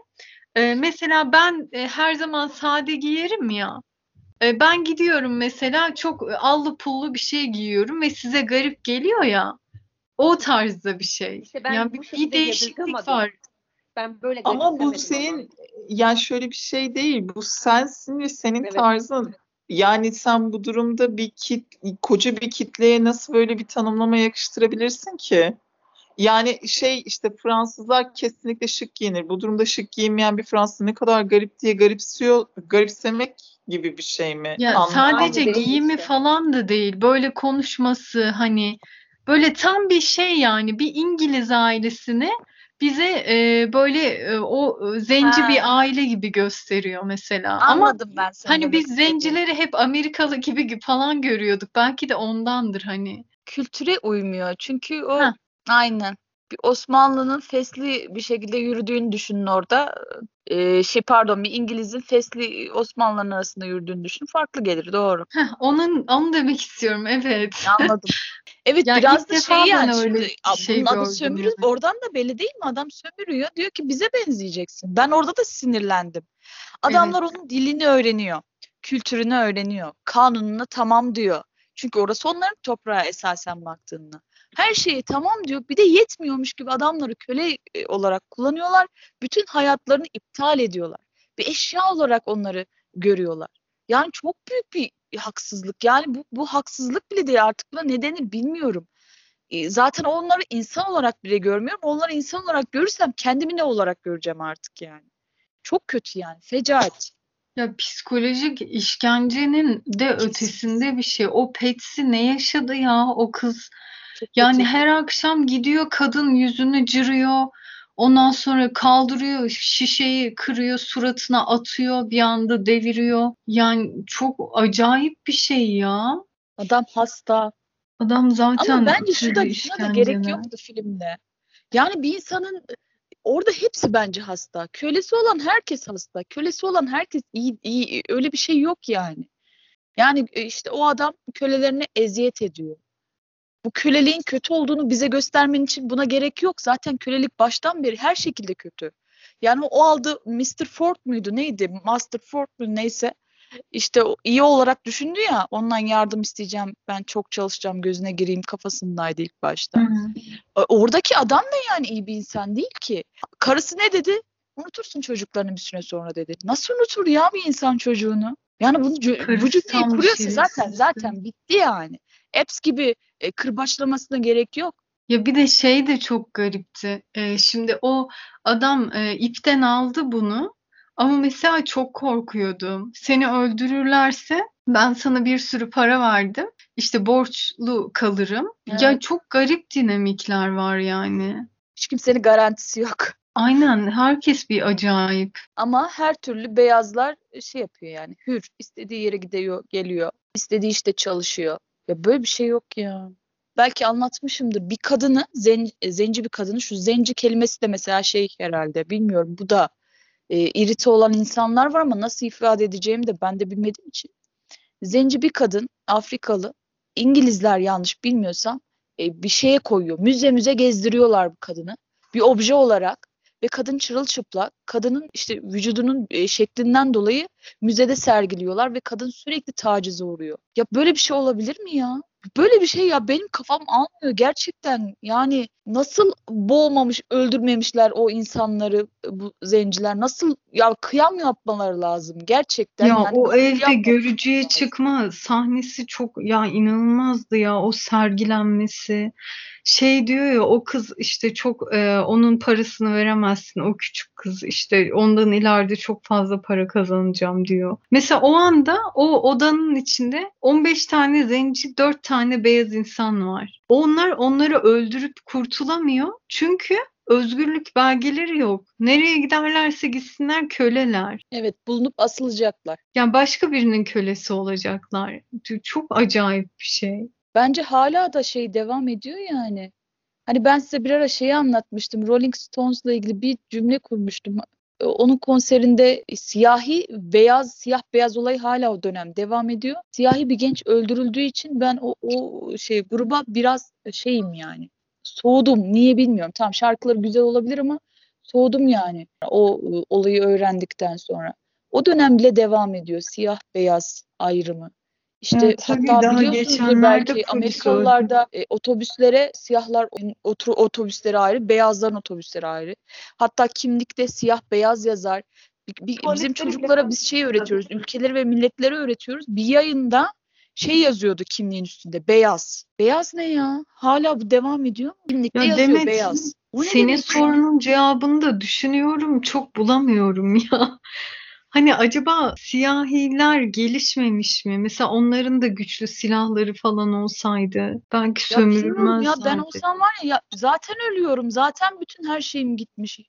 e, mesela ben e, her zaman sade giyerim ya. E, ben gidiyorum mesela çok allı pullu bir şey giyiyorum ve size garip geliyor ya. O tarzda bir şey. İşte ben Yani bir, bir değişiklik var. Ben böyle Ama bu senin yani şöyle bir şey değil. Bu sensin ve senin Evet. tarzın. Yani sen bu durumda bir kit, koca bir kitleye nasıl böyle bir tanımlama yakıştırabilirsin ki? Yani şey işte Fransızlar kesinlikle şık giyinir. Bu durumda şık giyinmeyen bir Fransız ne kadar garip diye garipsiyor, garipsemek gibi bir şey mi? Ya Anlamadım. sadece giyimi işte. falan da değil. Böyle konuşması hani böyle tam bir şey yani bir İngiliz ailesini bize e, böyle e, o e, zenci Ha. bir aile gibi gösteriyor mesela. Ama Anladım ben seni hani biz istediğini. zencileri hep Amerikalı gibi falan görüyorduk. Belki de ondandır hani. kültüre uymuyor. Çünkü o Heh. aynen Osmanlı'nın fesli bir şekilde yürüdüğünü düşünün orada. Ee, şey pardon bir İngiliz'in fesli Osmanlıların arasında yürüdüğünü düşün. Farklı gelir doğru. Heh, onun onu demek istiyorum evet. Anladım. Evet Ya biraz da şey yani şimdi şey bunun adı sömürü yani. oradan da belli değil mi? Adam sömürüyor diyor ki bize benzeyeceksin. Ben orada da sinirlendim. Adamlar onun dilini öğreniyor. Kültürünü öğreniyor. Kanununa tamam diyor. Çünkü orası onların toprağı esasen baktığında. Her şeyi tamam diyor. Bir de yetmiyormuş gibi adamları köle e, olarak kullanıyorlar. Bütün hayatlarını iptal ediyorlar. Bir eşya olarak onları görüyorlar. Yani çok büyük bir haksızlık. Yani bu, bu haksızlık bile değil artık buna nedeni bilmiyorum. E, Zaten onları insan olarak bile görmüyorum. Onları insan olarak görürsem kendimi ne olarak göreceğim artık yani. Çok kötü yani. Fecaat. Ya psikolojik işkencenin de ötesinde bir şey. O Patsy ne yaşadı ya o kız? Yani her akşam gidiyor kadın yüzünü cırıyor. Ondan sonra kaldırıyor şişeyi kırıyor suratına atıyor bir anda deviriyor. Yani çok acayip bir şey ya. Adam hasta. Adam zaten Ama bence şu da şuna da gerek yoktu filmde. Yani bir insanın orada hepsi bence hasta. Kölesi olan herkes hasta. Kölesi olan herkes iyi, iyi. Öyle bir şey yok yani. Yani e, işte o adam kölelerine eziyet ediyor. Bu köleliğin kötü olduğunu bize göstermen için buna gerek yok. Zaten kölelik baştan beri her şekilde kötü. Yani o aldı Mr. Ford muydu neydi? Master Ford mu neyse. İşte o iyi olarak düşündü ya ondan yardım isteyeceğim ben çok çalışacağım gözüne gireyim kafasındaydı ilk başta. E, Oradaki adam da yani iyi bir insan değil ki. Karısı ne dedi? Unutursun çocuklarını bir süre sonra dedi. Nasıl unutur ya bir insan çocuğunu? Yani bunu bu cümleyi kuruyorsa zaten zaten bitti yani. Epps gibi e, kırbaçlamasına gerek yok. Ya bir de şey de çok garipti. Ee, şimdi o adam e, ipten aldı bunu ama mesela çok korkuyordum. Seni öldürürlerse ben sana bir sürü para verdim. İşte borçlu kalırım. Ya Evet. çok garip dinamikler var yani. Hiç kimsenin garantisi yok. Aynen herkes bir acayip. Ama her türlü beyazlar şey yapıyor yani hür. istediği yere gidiyor, geliyor. istediği işte çalışıyor. Ya böyle bir şey yok ya. Belki anlatmışımdır. Bir kadını, zen, zenci bir kadını, şu zenci kelimesi de mesela şey herhalde bilmiyorum. Bu da e, irite olan insanlar var ama nasıl ifade edeceğimi de ben de bilmediğim için. Zenci bir kadın, Afrikalı, İngilizler yanlış bilmiyorsam e, bir şeye koyuyor. Müze müze gezdiriyorlar bu kadını. Bir obje olarak ve kadın çırılçıplak. Kadının işte vücudunun e, şeklinden dolayı müzede sergiliyorlar ve kadın sürekli tacize uğruyor. Ya böyle bir şey olabilir mi ya? Böyle bir şey ya benim kafam almıyor gerçekten. Yani nasıl boğmamış, öldürmemişler o insanları bu zenciler? Nasıl ya kıyam yapmaları lazım gerçekten. Ya yani o evde görücüye lazım? çıkma sahnesi çok ya inanılmazdı ya o sergilenmesi. Şey diyor ya o kız işte çok e, onun parasını veremezsin o küçük kız işte ondan ileride çok fazla para kazanacağım diyor. Mesela o anda o odanın içinde 15 tane zenci 4 tane beyaz insan var. Onlar onları öldürüp kurtulamıyor çünkü özgürlük belgeleri yok. Nereye giderlerse gitsinler köleler. Evet bulunup asılacaklar. Yani başka birinin kölesi olacaklar. Çok acayip bir şey. Bence hala da şey devam ediyor yani. Hani ben size bir ara şeyi anlatmıştım. Rolling Stones'la ilgili bir cümle kurmuştum. E, Onun konserinde siyahi beyaz siyah beyaz olay hala o dönem devam ediyor. Siyahi bir genç öldürüldüğü için ben o, o şey gruba biraz şeyim yani. Soğudum. Niye bilmiyorum. Tamam şarkıları güzel olabilir ama soğudum yani. O e, olayı öğrendikten sonra. O dönem bile devam ediyor siyah beyaz ayrımı. İşte tabii hatta daha biliyorsunuzdur belki Amerikalılarda e, otobüslere siyahlar otur otobüsleri ayrı, beyazların otobüsleri ayrı. Hatta kimlikte siyah beyaz yazar. Bir- bir- bizim çocuklara biz şey öğretiyoruz, ülkeleri ve milletleri öğretiyoruz. Bir yayında şey yazıyordu kimliğin üstünde, beyaz. Beyaz ne ya? Hala bu devam ediyor mu? Kimlikte Ya yazıyor Demet, beyaz. O Senin demek sorunun cevabını da düşünüyorum, çok bulamıyorum ya. Hani acaba siyahiler gelişmemiş mi? Mesela onların da güçlü silahları falan olsaydı belki Ya bilmiyorum ya ben sömürülmezlerdi. olsam var ya, ya zaten ölüyorum. Zaten bütün her şeyim gitmiş.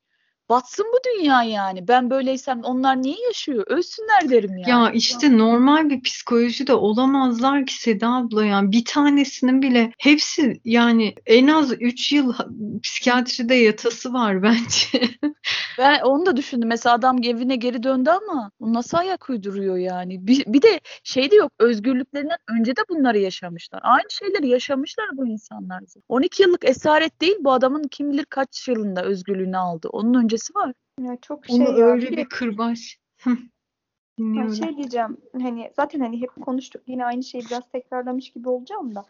Batsın bu dünya yani. Ben böyleysem onlar niye yaşıyor? Ölsünler derim yani. Ya işte normal bir psikoloji de olamazlar ki Seda abla yani bir tanesinin bile hepsi yani en az 3 yıl psikiyatride yatası var bence. Ben onu da düşündüm. Mesela adam evine geri döndü ama nasıl ayak uyduruyor yani? Bir, bir de şey de yok. Özgürlüklerinden önce de bunları yaşamışlar. Aynı şeyleri yaşamışlar bu insanlar. 12 yıllık esaret değil bu adamın kim bilir kaç yılında özgürlüğünü aldı. Onun öncesi var. Ya çok şey Onu ya, öyle bir kırbaç. Dinliyorum. şey diyeceğim hani zaten hani hep konuştuk yine aynı şeyi biraz tekrarlamış gibi olacağım da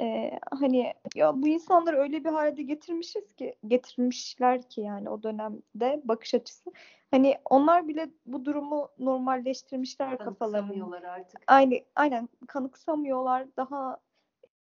Ee, hani ya bu insanları öyle bir hale getirmişiz ki getirmişler ki yani o dönemde bakış açısı hani onlar bile bu durumu normalleştirmişler. Kanıksamıyorlar artık. Aynı aynen kanıksamıyorlar daha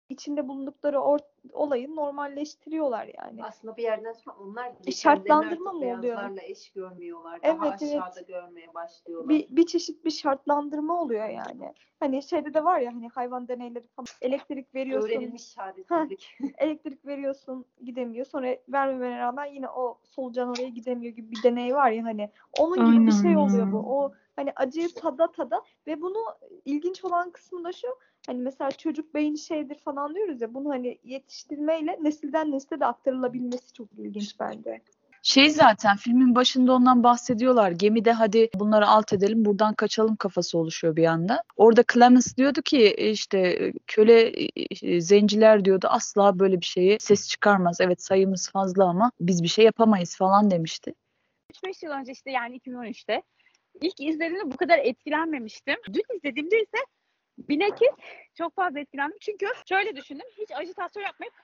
içinde bulundukları or- olayı normalleştiriyorlar yani. Aslında bir yerden sonra onlar bile E, şartlandırma mı oluyor? Beyazlarla eş görmüyorlar. Evet, Daha evet. aşağıda görmeye başlıyorlar. bir, bir çeşit bir şartlandırma oluyor yani. Hani şeyde de var ya hani hayvan deneyleri falan elektrik veriyorsun, Öğrenilmiş çaresizlik. elektrik veriyorsun gidemiyor. Sonra vermemene rağmen yine o solucan oraya gidemiyor gibi bir deney var ya hani. Onun gibi bir Aynen şey ya. oluyor bu. O hani acıyı tada tada ve bunu ilginç olan kısmı da şu Hani mesela çocuk beyni şeydir falan diyoruz ya bunu hani yetiştirmeyle nesilden nesile de aktarılabilmesi çok ilginç bence. Şey zaten filmin başında ondan bahsediyorlar. Gemide hadi bunları alt edelim buradan kaçalım kafası oluşuyor bir anda. Orada Clemens diyordu ki e, işte e, köle e, zenciler diyordu asla böyle bir şeye ses çıkarmaz. Evet sayımız fazla ama biz bir şey yapamayız falan demişti. 3-5 yıl önce işte yani 2013'te ilk izlediğimde bu kadar etkilenmemiştim. Dün izlediğimde ise bilakis çok fazla etkilendim. Çünkü şöyle düşündüm. Hiç ajitasyon yapmayıp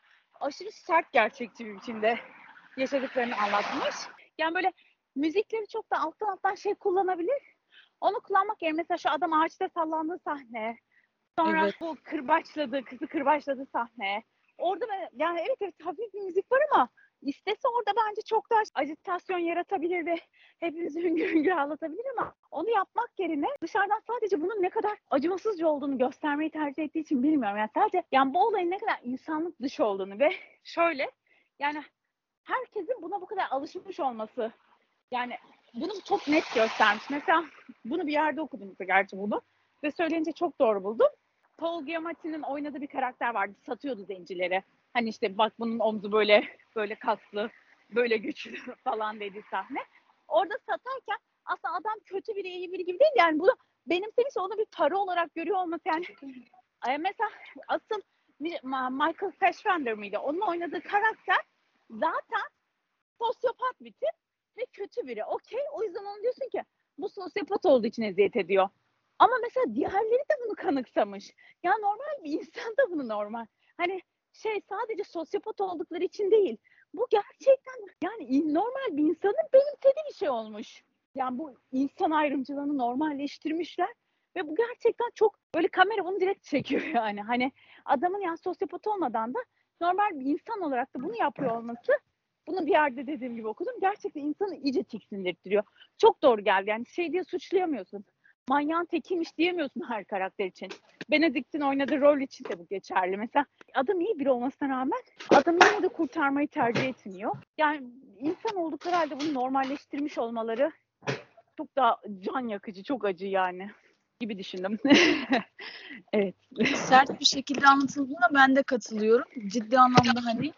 aşırı sert gerçekçi bir biçimde yaşadıklarını anlatmış. Yani böyle müzikleri çok da alttan alttan şey kullanabilir. Onu kullanmak yerine mesela şu adam ağaçta sallandığı sahne. Sonra Evet. bu kırbaçladı, kızı kırbaçladı sahne. Orada ben, yani evet evet hafif bir müzik var ama istese orada bence çok daha ajitasyon yaratabilir ve hepimizi hüngür hüngür ağlatabilir ama onu yapmak yerine dışarıdan sadece bunun ne kadar acımasızca olduğunu göstermeyi tercih ettiği için bilmiyorum. Yani sadece yani bu olayın ne kadar insanlık dışı olduğunu ve şöyle yani herkesin buna bu kadar alışmış olması yani bunu çok net göstermiş. Mesela bunu bir yerde okudum gerçi bunu ve söyleyince çok doğru buldum. Paul Giamatti'nin oynadığı bir karakter vardı. Satıyordu zencileri. Hani işte bak bunun omzu böyle böyle kaslı, böyle güçlü falan dediği sahne. Orada satarken aslında adam kötü biri, iyi biri gibi değil. Yani bunu benimsemiş onu bir para olarak görüyor olması yani. Mesela asıl Michael Fassbender miydi? Onun oynadığı karakter zaten sosyopat bir tip ve kötü biri. Okey. O yüzden onu diyorsun ki bu sosyopat olduğu için eziyet ediyor. Ama mesela diğerleri de bunu kanıksamış. Ya normal bir insan da bunu normal. Hani şey sadece sosyopat oldukları için değil. Bu gerçekten yani normal bir insanın benimsediği bir şey olmuş. Yani bu insan ayrımcılığını normalleştirmişler ve bu gerçekten çok böyle kamera bunu direkt çekiyor yani. Hani adamın yani sosyopat olmadan da normal bir insan olarak da bunu yapıyor olması bunu bir yerde dediğim gibi okudum. Gerçekten insanı iyice tiksindirtiyor. Çok doğru geldi. Yani şey diye suçlayamıyorsun. Manyağın tekiymiş diyemiyorsun her karakter için. Benedict'in oynadığı rol için de bu geçerli. Mesela adam iyi biri olmasına rağmen adam yine de kurtarmayı tercih etmiyor. Yani insan oldukları halde bunu normalleştirmiş olmaları çok daha can yakıcı, çok acı yani gibi düşündüm. evet. Sert bir şekilde anlatıldığına ben de katılıyorum. Ciddi anlamda hani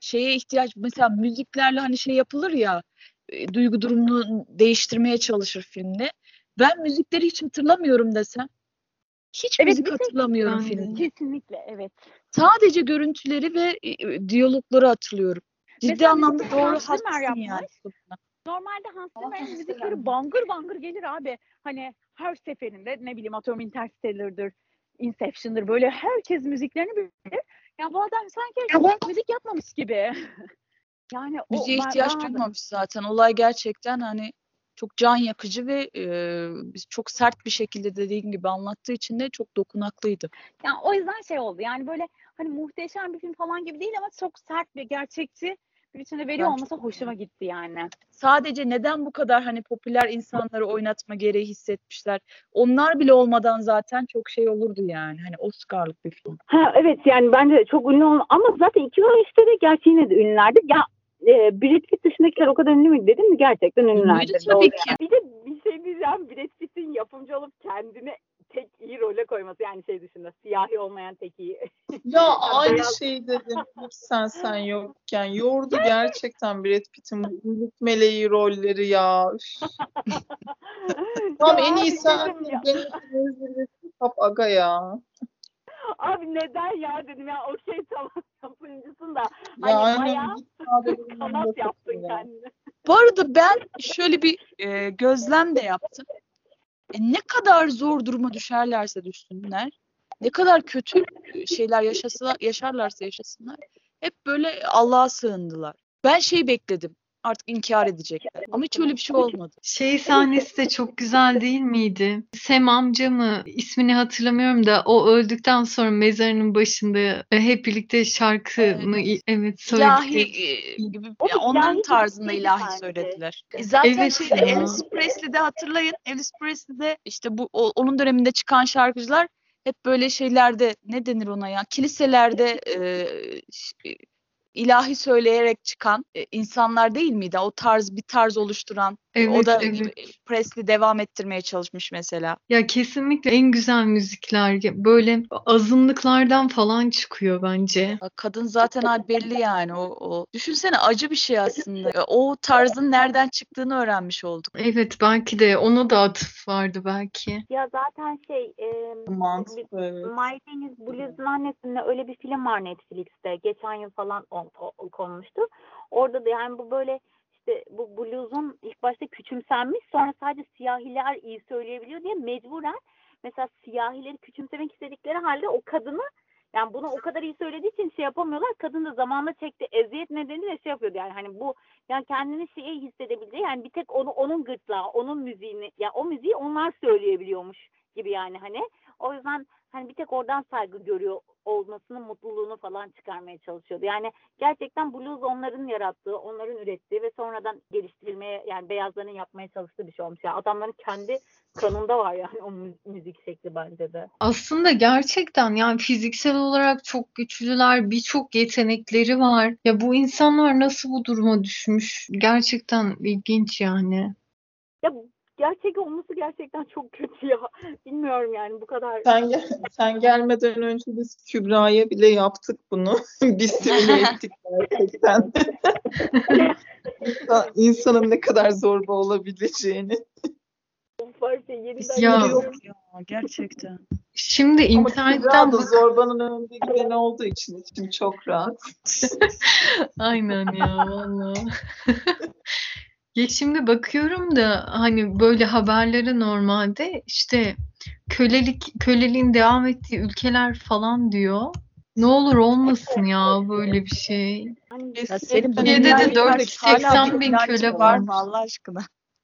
şeye ihtiyaç mesela müziklerle hani şey yapılır ya e, duygu durumunu değiştirmeye çalışır filmde. Ben müzikleri hiç hatırlamıyorum desem. Hiç Evet, müzik hatırlamıyorum filmde. Kesinlikle evet. Sadece görüntüleri ve e, diyalogları hatırlıyorum. Ciddi Mesela anlamda doğru haklısın yani. Normalde Hans Zimmer'in müzikleri bangır bangır gelir abi. Hani her seferinde ne bileyim atıyorum Interstellar'dır, Inception'dır böyle herkes müziklerini bilir. Ya bu adam sanki müzik yapmamış gibi. yani o Müziğe ben- ihtiyaç ben- duymamış zaten. Olay gerçekten hani çok can yakıcı ve e, biz çok sert bir şekilde dediğin gibi anlattığı için de çok dokunaklıydı. Yani o yüzden şey oldu. Yani böyle hani muhteşem bir film falan gibi değil ama çok sert ve gerçekçi bir biçimde veriyor Ben olması hoşuma gitti yani. Sadece neden bu kadar hani popüler insanları oynatma gereği hissetmişler? Onlar bile olmadan zaten çok şey olurdu yani. Hani Oscar'lık bir film. Ha evet yani bence çok ünlü olma ama zaten 2013'te de gerçi yine de ünlülerdi. Ya e, Brad Pitt dışındakiler o kadar ünlü mü dedim mi? Gerçekten Doğru tabii ki. yani. Bir de bir şey diyeceğim. Brad Pitt'in yapımcı olup kendini tek iyi role koyması yani şey dışında siyahi olmayan tek iyi. Ya aynı beyaz- şey dedim sen sen yokken. Yordu gerçekten Brad Pitt'in bu iyilik meleği rolleri ya. Tamam en abi iyi sen benim Kap Aga ya. Abi neden ya dedim ya okey tamam yapımcısın da Ya hani aynen bayağı kanat yaptın kendine. Bu arada ben şöyle bir e, gözlem de yaptım. E, ne kadar zor duruma düşerlerse düşsünler, ne kadar kötü şeyler yaşasa, yaşarlarsa yaşasınlar, hep böyle Allah'a sığındılar. Ben şey bekledim, artık inkar edecekler. Ama hiç öyle bir şey olmadı. Şey sahnesi de çok güzel değil miydi? Sem amca mı? ismini hatırlamıyorum da o öldükten sonra mezarının başında e, hep birlikte şarkı Evet. mı? Evet İlahi söyledik. e, gibi, O ya onların ilahi tarzında ilahi söylediler. E zaten Evet şeyde ya. Elvis Presley'de hatırlayın. Elvis Presley'de işte bu onun döneminde çıkan şarkıcılar hep böyle şeylerde ne denir ona ya? Kiliselerde e, ş- ilahi söyleyerek çıkan e, insanlar değil miydi? O tarz bir tarz oluşturan. o Evet, da evet. Presley devam ettirmeye çalışmış mesela. Ya kesinlikle en güzel müzikler böyle azınlıklardan falan çıkıyor bence. Kadın zaten belli yani o, o. Düşünsene acı bir şey aslında. E, O tarzın nereden çıktığını öğrenmiş olduk. Evet belki de ona da atıf vardı belki. Ya zaten şey e, Mantıklı evet. My Deniz Blues'un annesinde öyle bir film var Netflix'te. Geçen yıl falan on, o- konmuştu. Orada da yani bu böyle işte bu blues'un ilk başta küçümsenmiş sonra sadece siyahiler iyi söyleyebiliyor diye mecburen mesela siyahileri küçümsemek istedikleri halde o kadını yani bunu o kadar iyi söylediği için şey yapamıyorlar. Kadın da zamanla çekti eziyet nedeniyle şey yapıyordu yani hani bu yani kendini şey hissedebildiği yani bir tek onu onun gırtlağı, onun müziğini ya o müziği onlar söyleyebiliyormuş gibi yani hani. O yüzden hani bir tek oradan saygı görüyor olmasının mutluluğunu falan çıkarmaya çalışıyordu. Yani gerçekten blues onların yarattığı, onların ürettiği ve sonradan geliştirilmeye yani beyazların yapmaya çalıştığı bir şey olmuş. Yani adamların kendi kanında var yani o mü- müzik şekli bence de. Aslında gerçekten yani fiziksel olarak çok güçlüler, birçok yetenekleri var. Ya bu insanlar nasıl bu duruma düşmüş? Gerçekten ilginç yani. Ya gerçek olması gerçekten çok kötü ya. Bilmiyorum yani bu kadar. Sen, gel- sen gelmeden önce biz Kübra'ya bile yaptık bunu. biz simüle ettik gerçekten. İnsan- İnsanın ne kadar zorba olabileceğini. Ya- ya gerçekten. Şimdi Ama internetten da zorbanın önünde gideni olduğu için içim çok rahat. Aynen ya vallahi. Ya şimdi bakıyorum da hani böyle haberlere normalde işte kölelik köleliğin devam ettiği ülkeler falan diyor. Ne olur olmasın ya böyle bir şey. Hani Ya senin Türkiye'de de dünyaya karşı 480 hala bir bin köle var mı Allah aşkına?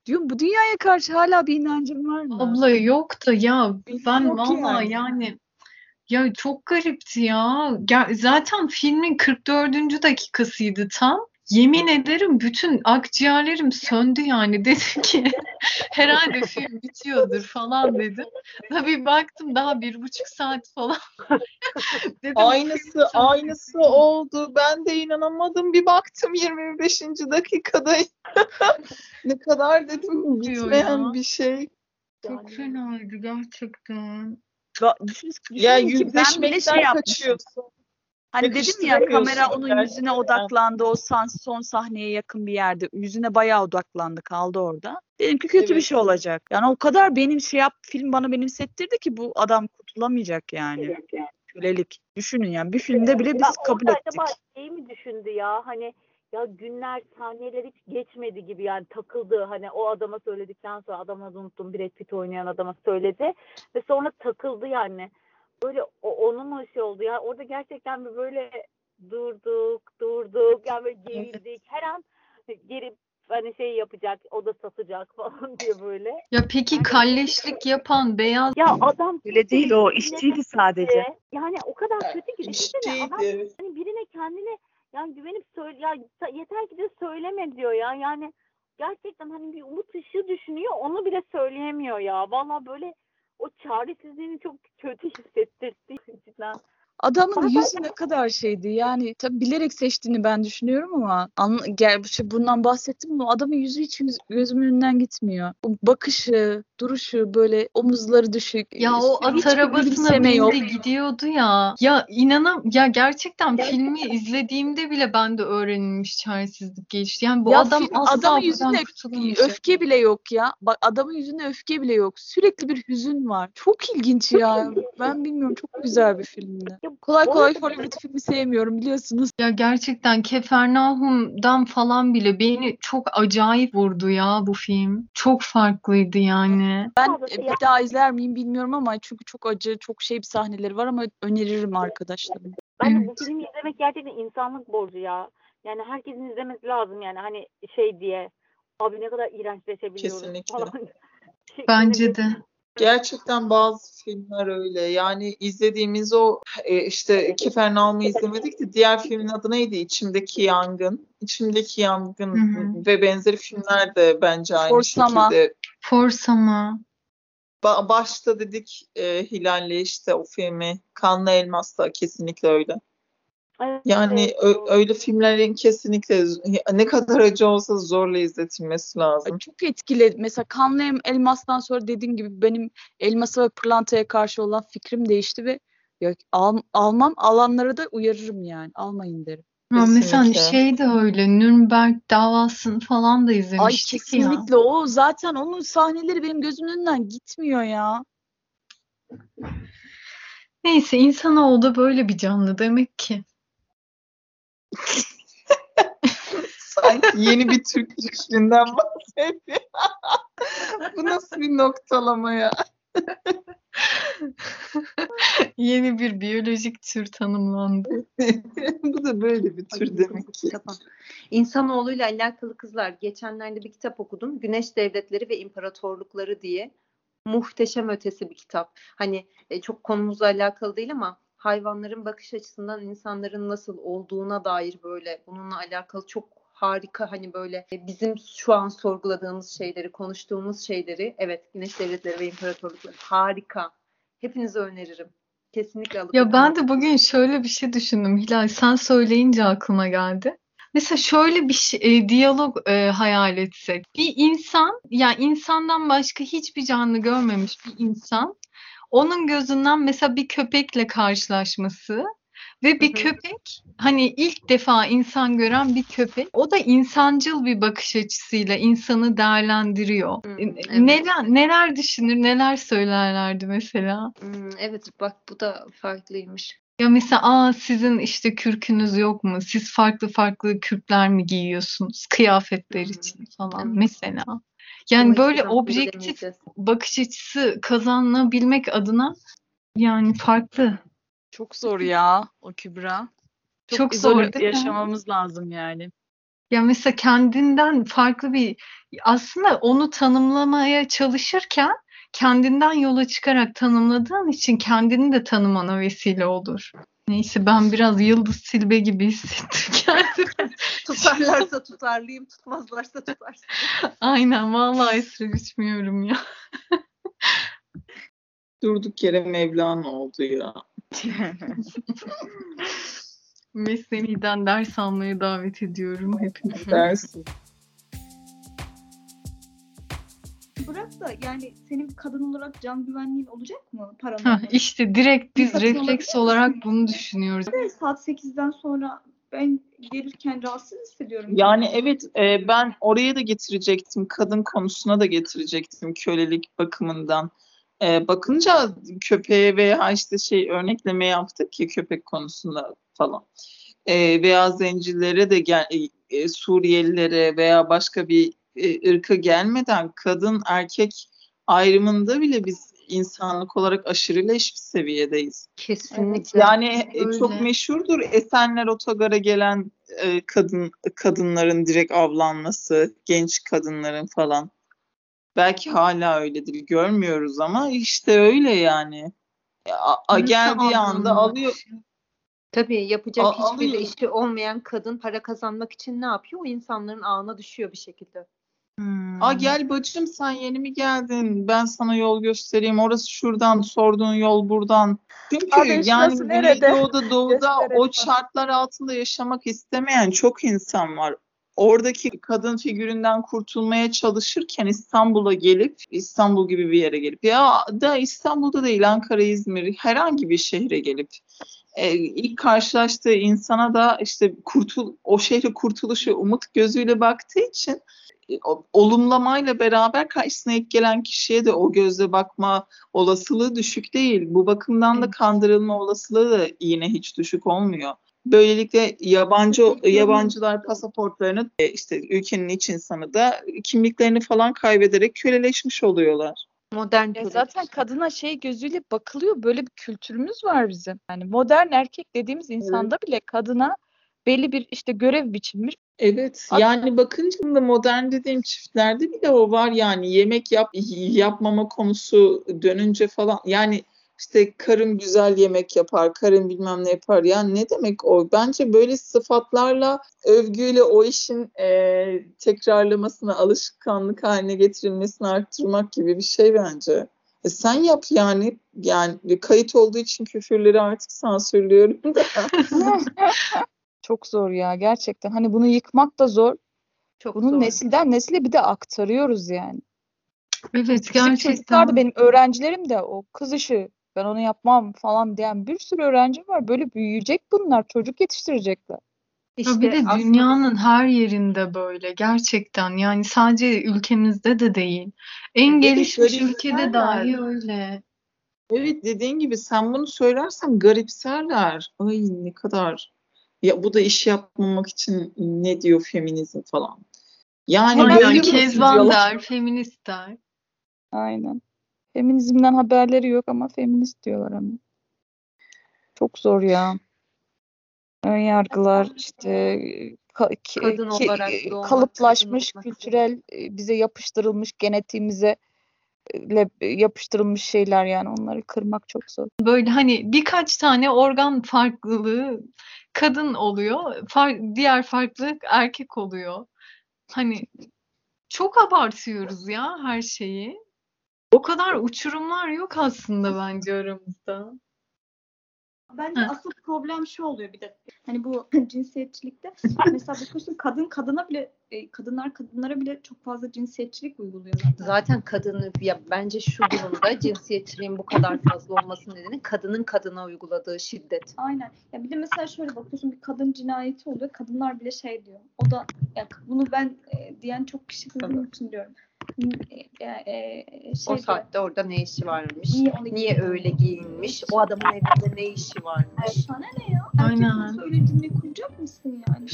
Diyorum bu dünyaya karşı hala bir inancın var mı? Abla yok da ya ben yok vallahi yani. yani ya çok garipti ya. Ger- Zaten filmin 44. dakikasıydı tam. Yemin ederim bütün akciğerlerim söndü yani. Dedim ki herhalde film bitiyordur falan dedim. Tabii baktım daha bir buçuk saat falan. Dedim Aynısı aynısı oldu. Ben de inanamadım. Bir baktım 25. dakikada. ne kadar dedim bitmeyen ya. bir şey. çok fenaydı gerçekten. Düşün- Ya ki ben bile yüzleşmekten şey kaçıyorsun. Hani dedim ya kamera onun gerçekten. yüzüne odaklandı. O son sahneye yakın bir yerde. Yüzüne bayağı odaklandı. Kaldı orada. Dedim ki kötü bir Evet. şey olacak. Yani o kadar benim şey yap film bana benimsettirdi ki bu adam kurtulamayacak yani. Kölelik. Düşünün yani bir filmde bile biz Ya kabul ettik. acaba şey mi düşündü ya hani ya günler saniyeler hiç geçmedi gibi yani takıldı hani o adama söyledikten sonra adını unuttum Brad Pitt oynayan adama söyledi ve sonra takıldı yani böyle o, onun o şey oldu ya. Orada gerçekten bir böyle durduk durduk. Yani böyle gerildik. Her an geri hani şey yapacak o da satacak falan diye böyle. Ya peki kalleşlik yapan beyaz ya adam Öyle değil o işçiydi sadece. Yani o kadar kötü ki düşünsene adam hani birine kendine yani güvenip söyle ya yeter ki de söyleme diyor ya. Yani gerçekten hani bir umut ışığı düşünüyor onu bile söyleyemiyor ya. Vallahi böyle o çaresizliğini çok kötü hissettirdi cidden. Adamın yüzü ne kadar şeydi yani tabii bilerek seçtiğini ben düşünüyorum ama anla, gel şey bundan bahsettim ama adamın yüzü hiç yüz- gözümün önünden gitmiyor. O bakışı, duruşu böyle omuzları düşük. Ya o at arabasına gülümseme yok. bindi gidiyordu ya. Ya inanam ya gerçekten filmi izlediğimde bile ben de öğrenilmiş çaresizlik geçti. Yani bu Ya adam film- asla adamın yüzünde öfke bile yok ya. Bak adamın yüzünde öfke bile yok. Sürekli bir hüzün var. Çok ilginç ya. Ben bilmiyorum çok güzel bir filmdi. Kolay kolay Hollywood filmi sevmiyorum biliyorsunuz. Ya gerçekten Kefernaum'dan falan bile beni çok acayip vurdu ya bu film. Çok farklıydı yani. Ben e, bir daha izler miyim bilmiyorum ama çünkü çok acı, çok şey bir sahneleri var ama öneririm arkadaşlarım. Bence bu filmi izlemek gerçekten insanlık borcu ya. Yani herkesin izlemesi lazım yani hani şey diye. Abi ne kadar iğrençleşebiliyoruz Kesinlikle. falan. Bence de. Gerçekten bazı filmler öyle. Yani izlediğimiz o e, işte Kefernaum'u izlemedik de diğer filmin adı neydi? İçimdeki Yangın. İçimdeki Yangın Hı hı. ve benzeri filmler de bence aynı Forsama. şekilde. Forsama. Ba- başta dedik e, Hilal'le işte o filmi. Kanlı Elmas da kesinlikle öyle. Evet, Yani öyle filmlerin kesinlikle ne kadar acı olsa zorla izletilmesi lazım. Çok etkiledi. Mesela Kanlı Elmas'tan sonra dediğim gibi benim elmasa ve pırlantaya karşı olan fikrim değişti ve ya, al- almam alanlara da uyarırım yani. Almayın derim. Ha, mesela şey de öyle Nürnberg davasını falan da Ay izlemiştik ya. kesinlikle o zaten onun sahneleri benim gözümün önünden gitmiyor ya. Neyse insanoğlu da böyle bir canlı demek ki. Sanki yeni bir Türk fikrinden bahsediyor. Bu nasıl bir noktalama ya? Yeni bir biyolojik tür tanımlandı. Bu da böyle bir tür Ay, demek ki. kitap. İnsanoğluyla alakalı kızlar. Geçenlerde bir kitap okudum. Güneş Devletleri ve İmparatorlukları diye. Muhteşem ötesi bir kitap. Hani e, çok konumuzla alakalı değil ama hayvanların bakış açısından insanların nasıl olduğuna dair böyle bununla alakalı çok harika hani böyle e, bizim şu an sorguladığımız şeyleri, konuştuğumuz şeyleri evet Güneş Devletleri ve İmparatorlukları harika. Hepinize öneririm. Kesinlikle alıp Ya ben de bugün şöyle bir şey düşündüm Hilal. Sen söyleyince aklıma geldi. Mesela şöyle bir şey, e, diyalog e, hayal etsek. Bir insan, ya insandan başka hiçbir canlı görmemiş bir insan, onun gözünden mesela bir köpekle karşılaşması ve bir Hı hı. köpek, hani ilk defa insan gören bir köpek, o da insancıl bir bakış açısıyla insanı değerlendiriyor. E, evet. Neler neler düşünür, neler söylerlerdi mesela? Hmm, evet bak bu da farklıymış. Ya mesela aa sizin işte kürkünüz yok mu? Siz farklı farklı kürkler mi giyiyorsunuz kıyafetler için falan evet. mesela. Yani böyle objektif bakış açısı kazanabilmek adına yani farklı. Çok zor ya o Kübra. Çok, Çok zor yaşamamız lazım yani. Ya mesela kendinden farklı bir aslında onu tanımlamaya çalışırken kendinden yola çıkarak tanımladığın için kendini de tanımana vesile olur. Neyse ben biraz Yıldız Silbe gibi hissettim kendimi. Tutarlarsa tutarlıyım, tutmazlarsa tutarsın. Aynen vallahi esir biçmiyorum ya. Durduk yere Mevlana oldu ya. Mesnevi'den ders almaya davet ediyorum hepinizi. Dersin. Bırak da yani senin kadın olarak can güvenliğin olacak mı paranın? işte direkt biz Satın refleks olarak misin? bunu düşünüyoruz. Ve saat 8'den sonra ben gelirken rahatsız hissediyorum. Yani evet e, ben oraya da getirecektim. Kadın konusuna da getirecektim kölelik bakımından. E, bakınca köpeğe veya işte şey örnekleme yaptık ki köpek konusunda falan. E, veya zencilere de gel, e, Suriyelilere veya başka bir e, ırka gelmeden kadın erkek ayrımında bile biz insanlık olarak aşırı leş bir seviyedeyiz. Kesinlikle. Yani e, Öyle. çok meşhurdur Esenler Otogar'a gelen e, kadın kadınların direkt avlanması, genç kadınların falan. Belki hala öyledir, görmüyoruz ama işte öyle yani. A, a- geldiği anda alıyor. Tabii yapacak A- hiçbir alıyor. işi olmayan kadın para kazanmak için ne yapıyor? O insanların ağına düşüyor bir şekilde. Hmm. A gel bacım sen yeni mi geldin? Ben sana yol göstereyim. Orası şuradan, sorduğun yol buradan. Çünkü Abi yani? Güneydoğu'da, Doğu'da o şartlar altında yaşamak istemeyen çok insan var. Oradaki kadın figüründen kurtulmaya çalışırken İstanbul'a gelip, İstanbul gibi bir yere gelip ya da İstanbul'da değil Ankara, İzmir herhangi bir şehre gelip e, ilk karşılaştığı insana da işte kurtul o şehre kurtuluşu umut gözüyle baktığı için olumlamayla beraber karşısına ilk gelen kişiye de o gözle bakma olasılığı düşük değil. Bu bakımdan da Evet. kandırılma olasılığı da yine hiç düşük olmuyor. Böylelikle yabancı yabancılar pasaportlarını e, işte ülkenin iç insanı da kimliklerini falan kaybederek köleleşmiş oluyorlar. Modern Ya kölelik. zaten kadına şey gözüyle bakılıyor. Böyle bir kültürümüz var bizim. Yani modern erkek dediğimiz insanda bile kadına belli bir işte görev biçilmiş. Evet yani bakınca da modern dediğim çiftlerde bile o var yani yemek yap yapmama konusu dönünce falan yani işte karım güzel yemek yapar, karım bilmem ne yapar ya ne demek o? Bence böyle sıfatlarla övgüyle o işin e, tekrarlamasına, alışkanlık haline getirilmesini arttırmak gibi bir şey bence. E sen yap yani. Yani kayıt olduğu için küfürleri artık sansürlüyorum da. Çok zor ya gerçekten. Hani bunu yıkmak da zor. Çok Bunu zor. nesilden nesile bir de aktarıyoruz yani. Evet gerçekten. çocuklar da benim öğrencilerim de o kız işi ben onu yapmam falan diyen bir sürü öğrenci var. Böyle büyüyecek bunlar. Çocuk yetiştirecekler. Ya bir de aslında dünyanın her yerinde böyle gerçekten yani sadece ülkemizde de değil. En gelişmiş ülkede dahi öyle. Evet dediğin gibi sen bunu söylersen garipserler. Ay ne kadar. Ya bu da iş yapmamak için ne diyor feminizm falan. Yani Aynen musun Kezban der, feminist der. Aynen. Feminizmden haberleri yok ama feminist diyorlar ama. Çok zor ya. Ön yargılar işte ka- ki- Kadın ki- olarak kalıplaşmış kültürel e, bize yapıştırılmış genetiğimize yapıştırılmış şeyler yani onları kırmak çok zor. Böyle hani birkaç tane organ farklılığı kadın oluyor, far- diğer farklılık erkek oluyor. Hani çok abartıyoruz ya her şeyi. O kadar uçurumlar yok aslında bence aramızda. Bence Hı. asıl problem şu oluyor bir de. Hani bu cinsiyetçilikte mesela bakıyorsun kadın kadına bile e, kadınlar kadınlara bile çok fazla cinsiyetçilik uyguluyor zaten. Zaten kadını ya bence şu durumda cinsiyetçiliğin bu kadar fazla olması nedeni kadının kadına uyguladığı şiddet. Aynen. Ya bir de mesela şöyle bakıyorsun bir kadın cinayeti oluyor. Kadınlar bile şey diyor. O da ya bunu ben e, diyen çok kişi duyduğum için diyorum. E, e, şey O saatte orada ne işi varmış? Niye Niye öyle giyinmiş? O adamın evinde ne işi varmış? Sana ne ya? Aynen. Öyle cümle kuracak mısın yani?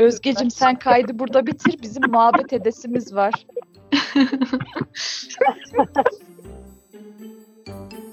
Özgecim sen kaydı burada bitir. Bizim muhabbet edesimiz var.